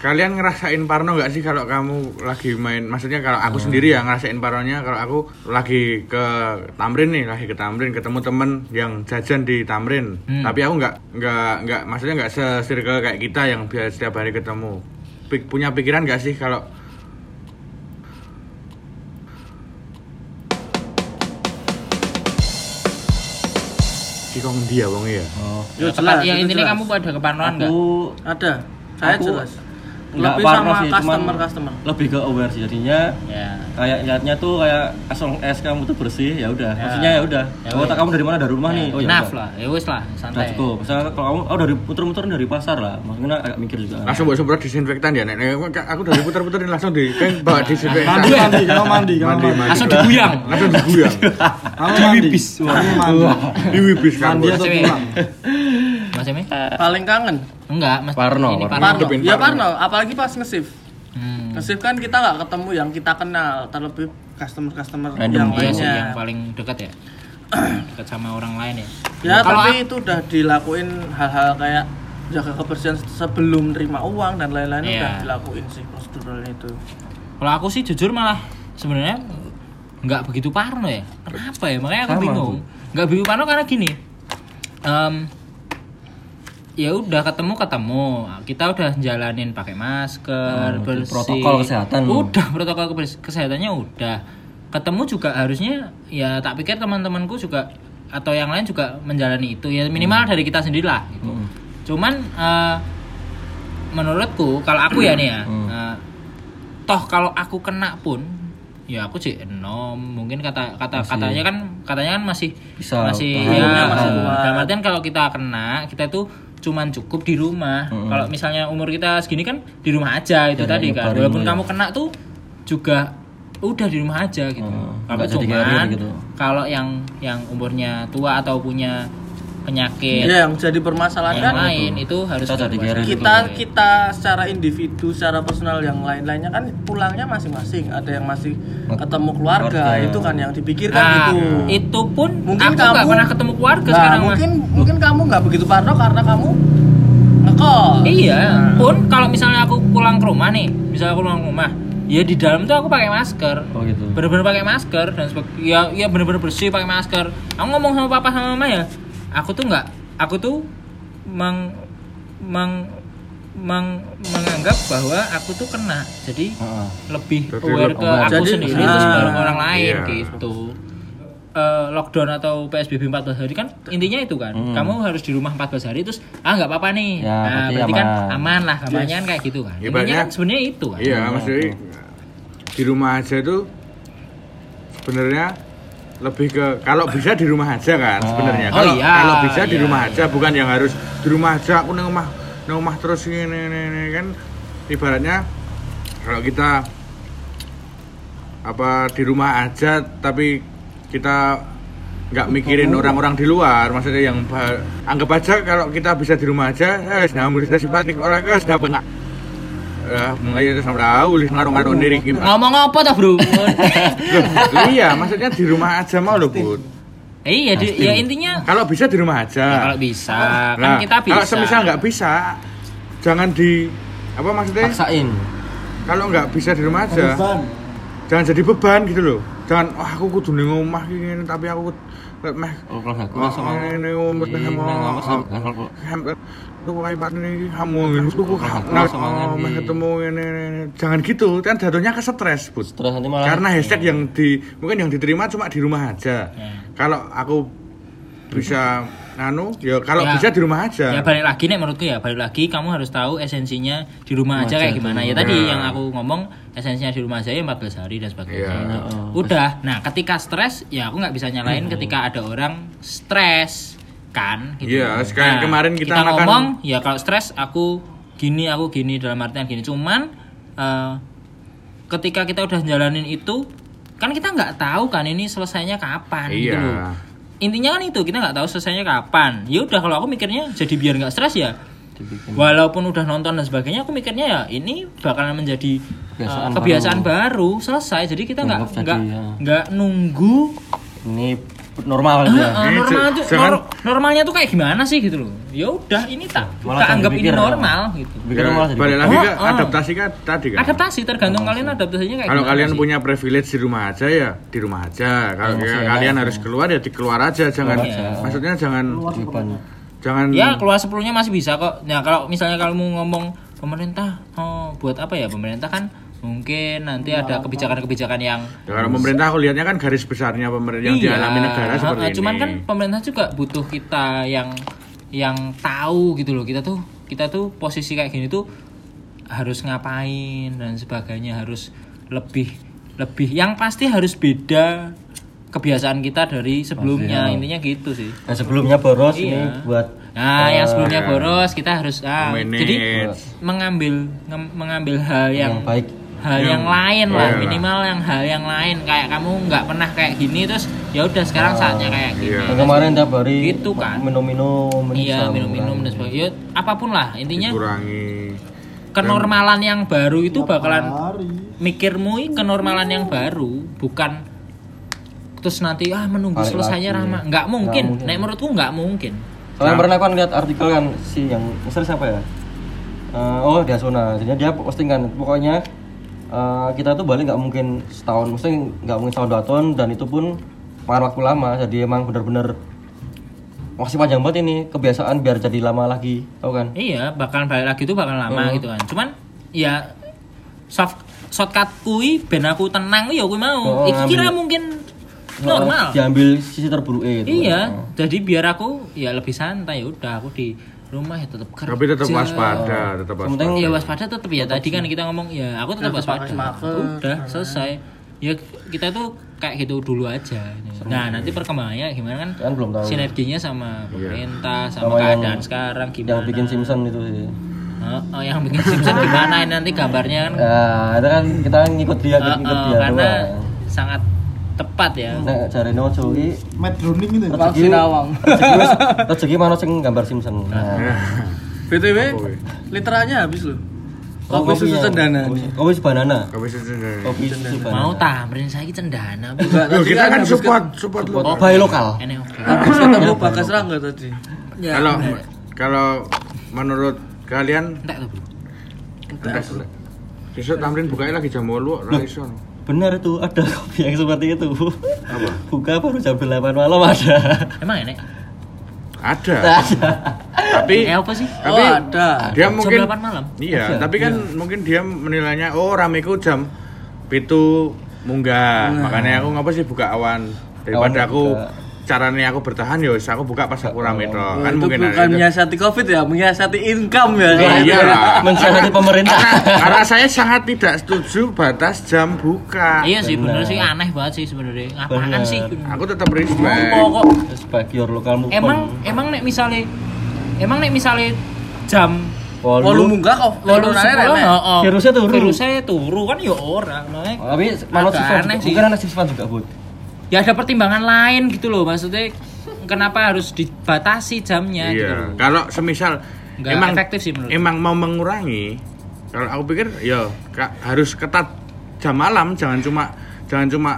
Kalian ngerasain Parno nggak sih kalau kamu lagi main maksudnya kalau aku sendiri ya ngerasain Parnonya kalau aku lagi ke Tamrin nih lagi ke Tamrin ketemu temen yang jajan di Tamrin Hmm. tapi aku nggak nggak nggak maksudnya nggak se-circle kayak kita yang biasa setiap hari ketemu Pik- punya pikiran nggak sih kalau Ki kok ngendi ya wong ya? oh Ya, Tepat, jelas, yang intinya jelas. kamu pada keparnoan enggak? aku ada Saya Aku jelas. Nggak Lebih parno sama sih, cuman customer customer. lebih ke aware sih jadinya Ya. kayak niatnya tuh kayak asal es kamu tuh bersih ya udah Ya. maksudnya ya udah Ya oh kamu dari mana dari rumah nih oh ya lah, ya wis lah, santai. cukup misalnya kalau kamu oh dari muter-muter dari pasar lah maksudnya agak mikir juga Langsung buat semprot disinfektan ya, Nek. Nek, Aku dari putar-puterin langsung di kan bawa disinfektan. Mandi, mandi, kamu mandi, kamu Mandi, mandi. mandi. Langsung diguyang. Langsung diguyang. Kamu mandi. Kamu mandi. Di wibis kan. Mandi atau Cewek. pulang? Mas Emi? Paling kangen. Enggak, Mas. Parno, Ini Parno. Parno. Parno. Hidupin Ya Parno. Parno, apalagi pas nge-shift. Hmm. Nge-shift kan kita nggak ketemu yang kita kenal, terlebih customer-customer yang Iya sih, lainnya. yang paling dekat ya. (clears throat) dekat sama orang lain ya. Ya, Kalau tapi itu udah dilakuin hal-hal kayak jaga kebersihan sebelum nerima uang dan lain-lain Iya. udah dilakuin sih proseduralnya itu. Kalau aku sih jujur malah sebenarnya nggak begitu parno ya. Kenapa ya? Makanya aku Sama bingung. Nggak begitu parno karena gini. Em, ya udah ketemu ketemu kita udah jalanin pakai masker Oh, bersih protokol kesehatan. udah protokol kesehatannya udah ketemu juga harusnya ya tak pikir teman-temanku juga atau yang lain juga menjalani itu ya minimal dari kita sendiri lah gitu. Hmm. cuman eh, menurutku kalau aku ya nih ya Hmm. eh, toh kalau aku kena pun ya aku sih enom mungkin kata kata Masih. katanya kan katanya kan masih Bisa masih ya Umurnya masih dalam artian kalau kita kena kita tuh cuman cukup di rumah Mm-mm. kalau misalnya umur kita segini kan di rumah aja itu Jangan tadi kan walaupun ya. kamu kena tuh juga udah di rumah aja gitu Hmm, kalau jadi cuman gitu. kalau yang yang umurnya tua atau punya penyakit Ya, yang jadi permasalahan yang kan lain itu harus Kita sakit. kita kita secara individu secara personal yang lain-lainnya kan pulangnya masing-masing ada yang masih ketemu keluarga, Keluarga. itu kan yang dipikirkan Nah, gitu itu pun Mungkin aku kamu- pernah ketemu keluarga nah, sekarang Mas. mungkin mungkin kamu nggak begitu parno karena kamu ngekos Iya, pun kalau misalnya aku pulang ke rumah nih, misalnya aku pulang ke rumah, ya di dalam tuh aku pakai masker. oh gitu Bener-bener pakai masker dan. Ya, ya bener-bener bersih pakai masker. Aku ngomong sama papa sama mama ya, aku tuh nggak, aku tuh meng, meng, meng- menganggap bahwa aku tuh kena. Jadi Heeh. lebih Jadi aware ke aku Jadi, sendiri ah, terus baru orang lain iya. gitu. Eh, lockdown atau PSBB 14 hari kan intinya itu kan Hmm. kamu harus di rumah 14 hari terus ah nggak apa-apa nih Ya, nah berarti berarti kan aman. aman lah kampanye kan kayak gitu kan Ya, intinya kan sebenarnya itu kan Iya, maksudnya di rumah aja tuh sebenarnya lebih ke kalau bisa di rumah aja kan Oh. sebenarnya. Oh Kalau iya, kalau bisa di iya, rumah iya. aja bukan yang harus di rumah aja aku nang rumah nang rumah terus ini, ini, ini kan ibaratnya kalau kita apa di rumah aja tapi kita nggak mikirin orang-orang di luar maksudnya yang anggap aja kalau kita bisa di rumah aja eh sudah bisa simpatik orang kan sudah pernah ya mulai itu sama tahu lih ngaruh-ngaruh diri gimana? Ngomong apa tuh bro? Iya maksudnya di rumah aja mau loh bud Eh, iya di- ya intinya kalau bisa di rumah ya, aja kalau bisa. Kan Nah, kita bisa. kalau semisal nggak bisa jangan di apa maksudnya? Paksain. Kalau nggak bisa di rumah aja Beban. jangan jadi beban gitu loh. Jangan wah aku kudu ning omah ini tapi aku meh kalau ini umur hampir tuh kamu ketemu ini, ini. jangan gitu kan jatuhnya ke stres bud terus nanti malah karena hashtag yang di mungkin yang diterima cuma di rumah aja kalau aku bisa anu ya kalau Ya. bisa di rumah aja ya balik lagi nih menurutku ya balik lagi kamu harus tahu esensinya di rumah Rumah aja aja kayak gimana ya tuh. tadi Ya. yang aku ngomong esensinya di rumah aja ya 14 hari dan sebagainya Iya. Heeh. udah nah ketika stres ya aku nggak bisa nyalain ketika ada orang stres kan gitu. Iya, sekarang kemarin kita makan- ngomong ya kalau stres aku gini aku gini dalam artian gini cuman eh, ketika kita udah jalanin itu kan kita nggak tahu kan ini selesainya kapan gitu Iya. loh intinya kan itu kita nggak tahu selesainya kapan ya udah kalau aku mikirnya jadi biar nggak stres ya dibikin walaupun udah nonton dan sebagainya aku mikirnya ya ini bakalan menjadi Kebiasaan uh, kebiasaan baru. selesai jadi kita nggak nggak ya. nggak nunggu ini normal uh, aja uh, normal tuh nor- normalnya tuh kayak gimana sih gitu loh. Ya udah ini tak Malah tak jangan anggap ini dipikir, normal gitu. Pikir malah jadi balik lagi Oh, ke oh. adaptasi kan tadi kan. Adaptasi tergantung kalian adaptasinya kayak kalau kalian sih. punya privilege di rumah aja ya di rumah aja. Kalau Ya, ya maksudnya kalian ya. harus keluar ya di keluar aja jangan Keluar aja. maksudnya jangan jangan ya keluar sepuluhnya masih bisa kok. Nah kalau misalnya kamu ngomong pemerintah oh buat apa ya? Pemerintah kan mungkin nanti ada kebijakan-kebijakan yang Ya, kalau pemerintah aku lihatnya kan garis besarnya pemerintah yang dialami negara Iya, seperti uh, ini. cuman kan pemerintah juga butuh kita yang yang tahu gitu loh kita tuh kita tuh posisi kayak gini tuh harus ngapain dan sebagainya harus lebih lebih yang pasti harus beda kebiasaan kita dari sebelumnya intinya gitu sih Nah, sebelumnya boros Iya. ini buat nah yang sebelumnya iya. boros kita harus ah, jadi mengambil mengambil hal yang, yang baik. Hal yang, Yang- lain lah iya. minimal yang hal yang lain kayak kamu nggak pernah kayak gini terus ya udah sekarang saatnya kayak gini Iya. Kemarin tiap hari Gitu kan. minum-minum, iya minum-minum dan sebagainya Ya, apa pun lah intinya Dikurangi. kenormalan yang baru itu bakalan hari mikirmu kenormalan yang baru bukan terus nanti ah menunggu selesainya. Rama nggak mungkin mungkin. nek menurutku nggak mungkin Soalnya pernah kan lihat artikel kan si yang misalnya siapa ya? Eh, oh dia Sona, jadi dia posting kan pokoknya eh, kita tuh balik nggak mungkin setahun, mesti nggak mungkin setahun dua tahun dan itu pun makan waktu lama, jadi emang bener-bener masih panjang banget ini kebiasaan biar jadi lama lagi, tau kan? iya bakalan balik lagi itu bakal lama Hmm. gitu kan cuman ya soft shortcut kui ben aku tenang ya kui mau Oh, kira mungkin normal Oh, diambil sisi terburuk itu. iya Oh. jadi biar aku ya lebih santai ya udah aku di rumah ya tetap kerja. Tapi tetap waspada, tetap Yang penting waspada. ya waspada. tetap ya. Tadi kan kita ngomong ya aku tetap waspada. udah selesai. Ya kita tuh kayak gitu dulu aja. Nah nanti perkembangannya gimana kan? Kan belum tahu. sinerginya sama pemerintah sama, Sama yang- keadaan sekarang Yang gimana? bikin Simpson itu sih. Oh, oh, yang bikin Simpson gimana? Ini nanti gambarnya kan? Ya, itu kan kita ngikut dia, oh, ngikut oh, dia karena doang. sangat tepat ya Nek jare Nojo iki Matt Browning itu? Wang Sinawang. rezeki mana sing gambar Simpson. Nah. BTW, literannya habis loh. Oh, Kopi susu cendana. Kopi- Kopi susu banana. Kopi susu. Kopi susu mau banana. tamrin saya cendana Loh, kita kan habis support, support lu. Oh, bayi lokal. Oke Habis ketemu Bagas Rangga tadi. ya Kalau kalau menurut kalian enggak tuh Bu. entek besok tamrin bukanya lagi jam 8 ra iso. Benar itu ada (laughs) kopi yang seperti itu. Apa? Buka baru jam 8 malam ada. emang enek Ada. Tapi eh apa sih Oh, tapi ada. dia Jam mungkin 8 malam? Iya, tapi kan mungkin dia menilainya oh rameku jam pitu munggah. Makanya aku ngapa sih buka awan daripada Awan aku buka. Caranya aku bertahan ya wis aku buka pas aku rame toh. Oh, Kan itu mungkin bukan ada menyiasati Covid ya, menyiasati income ya. Oh, iya lah. Mensiasati pemerintah. Karena, karena saya sangat tidak setuju batas jam buka. iya sih bener Benar. sih aneh banget sih sebenarnya ngapain sih Aku tetap respect. Kok Sebagai your lokal move emang emang nek misalnya emang nek misalnya jam Walu munggah kok. walu sepuluh. Virusnya turu. virusnya turu kan ya orang makanya Tapi malah sih. mungkin anak siswa juga, Bud. Ya ada pertimbangan lain gitu loh maksudnya kenapa harus dibatasi jamnya gitu Iya, loh. kalau semisal Nggak emang efektif sih menurut emang mau mengurangi, kalau aku pikir ya harus ketat jam malam, jangan cuma jangan cuma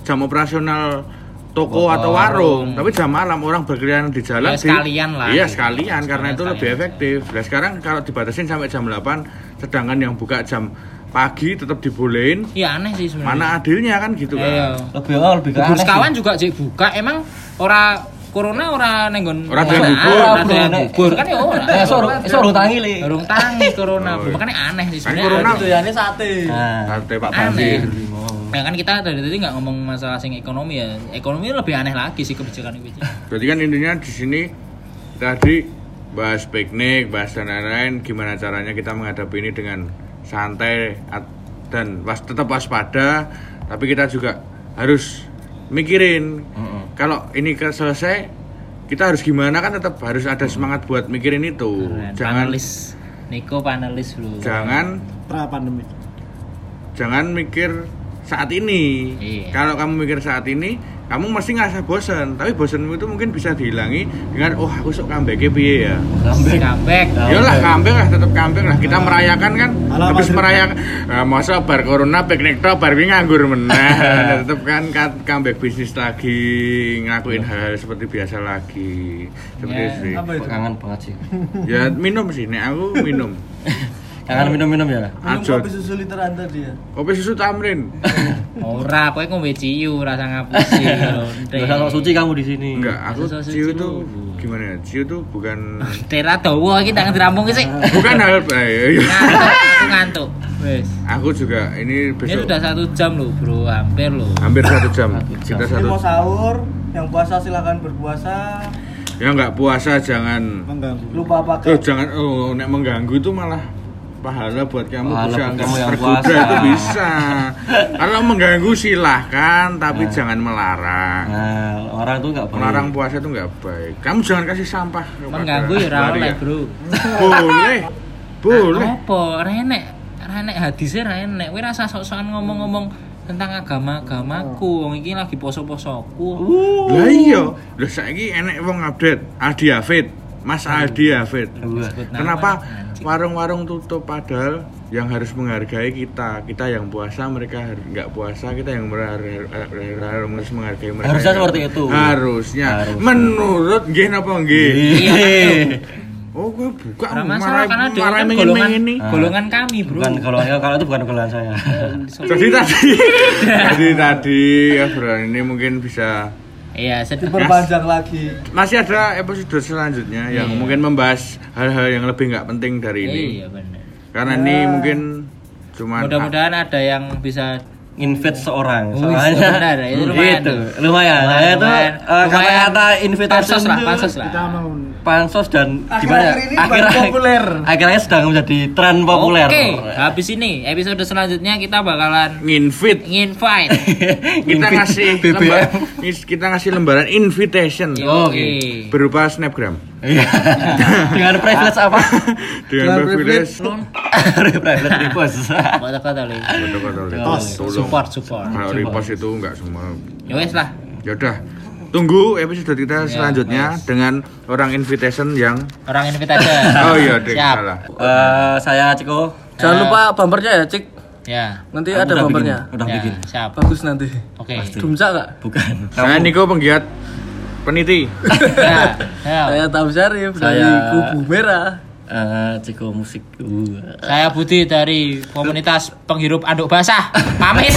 jam operasional toko Toko, atau warung, tapi jam malam orang berkeliaran di jalan Ya, di- sekalian lah. Iya, sekalian karena Sekalian, itu lebih efektif. Nah, sekarang kalau dibatasin sampai jam 8, sedangkan yang buka jam pagi tetap dibolehin, Iya aneh sih sebenarnya mana adilnya kan gitu kan. Iya. Lebih oh, lebih Bubur aneh sekawan sih. juga cek buka emang ora corona ora nenggon Ora doyan bubur. ora Bro, doyan bubur kan ya ora Eh, so so urung tangi li. Urung tangi corona Oh, iya. makanya aneh sih Kan sebenarnya corona Itu ya ini sate. Nah, Sate Pak. Basir. Ya kan kita dari tadi nggak ngomong masalah sing ekonomi ya. Ekonomi lebih aneh lagi sih kebijakan itu. Jadi kan intinya di sini tadi bahas piknik, bahas dan lain-lain, gimana caranya kita menghadapi ini dengan santai dan was, tetap waspada, tapi kita juga harus mikirin kalau ini selesai kita harus gimana kan tetap harus ada semangat buat mikirin itu. Jangan panelis Niko panelis bro. jangan Pra pandemi. jangan mikir saat ini. Iya. Kalau kamu mikir saat ini, kamu mesti ngerasa bosan. Tapi bosanmu itu mungkin bisa dihilangi dengan, oh aku sok comeback piye ya. Comeback. Comeback. Yalah comeback lah, tetap comeback lah. Kita merayakan kan, Alah, habis merayakan. Nah, masa bar corona piknik tok, bar ini nganggur meneh. (laughs) tetap kan ka- comeback bisnis lagi, ngelakuin hal-hal seperti biasa lagi. Seperti Ya, itu sih. Kangen banget sih. Ya minum sih, nek aku minum. (laughs) Kangen minum-minum ya. Minum Ajot. kopi susu literan tadi ya. Kopi susu tamrin. (laughs) Ora, kowe ngombe ciu rasa ngapusi. Gak usah sok (laughs) suci kamu di sini. Enggak, aku Susu ciu itu gimana ya? Ciu itu bukan (laughs) Tera dawa iki tak dirampung sih. bukan hal eh, iya. Ngantuk. Wes. aku juga ini Ini besok sudah satu jam loh bro, hampir loh. hampir satu jam Satu jam. kita Ini satu mau sahur, yang puasa silakan berpuasa. ya nggak puasa jangan Mengganggu. Lupa oh pakai jangan oh nek mengganggu itu malah pahala buat kamu Pahala bisa buat kamu yang puasa. itu bisa kalau mengganggu silahkan tapi jangan melarang Nah, orang tuh nggak boleh. melarang puasa itu nggak baik kamu jangan kasih sampah mengganggu ya ora waria. oleh, Bro. boleh boleh Apa? Renek, renek hadisnya renek. Kowe rasa sok-sokan ngomong-ngomong tentang agama-agamaku. Wong iki lagi poso-posoku. lah iya lah saiki enek wong update Aldi Hafid Mas Hafid. Sebut nama, Kenapa. Warung-warung tutup padahal yang harus menghargai kita, kita yang puasa mereka nggak puasa, kita yang harus menghargai mereka. Harusnya seperti itu. Harusnya. Menurut nggih napa nggih? Iya, (laughs) Oh, gue buka masalah karena dia marah kan golongan, ini. golongan kami, Bro. Bukan golongan kalau itu bukan golongan saya. Jadi tadi, (laughs) jadi tadi ya bro, ini mungkin bisa Iya. Diperpanjang lagi. masih ada episode selanjutnya yang Iya. mungkin membahas hal-hal yang lebih nggak penting dari ini. Iya, benar. Karena ini mungkin cuma Mudah-mudahan ada yang bisa invite seorang Wih, soalnya benar, itu (laughs) lumayan. gitu lumayan nah itu Lumayan. eh, kata-kata invitation pansos lah, pansos lah. pansos dan gimana Akhir-akhir ini baru populer. akhirnya sedang menjadi tren populer Oke, habis ini episode selanjutnya kita bakalan nginvite nginvite. (laughs) kita Invite ngasih BBM. lembar, kita ngasih lembaran invitation Oke. berupa snapgram Iya. dengan privilege apa dengan privilege privilege repost Kata-kata li. tolong Support, support. kalau repost itu nggak semua Ya wes lah. ya udah tunggu episode kita selanjutnya dengan orang invitation yang Orang invite aja. (laughs) oh iya deh Siap. salah Eh, saya Ciko Jangan lupa bumpernya ya, Cik. Ya. Nanti Aku ada udah bumpernya. bikin, udah ya, bikin Siap. Bagus nanti. Oke. Dumsa nggak? bukan saya Niko penggiat peniti Ya. (laughs) Ya. Saya Tam Syarif dari Saya- Kubu Merah. Eh, Ciko musik Uh. Saya Budi dari komunitas penghirup anduk basah. Pamit.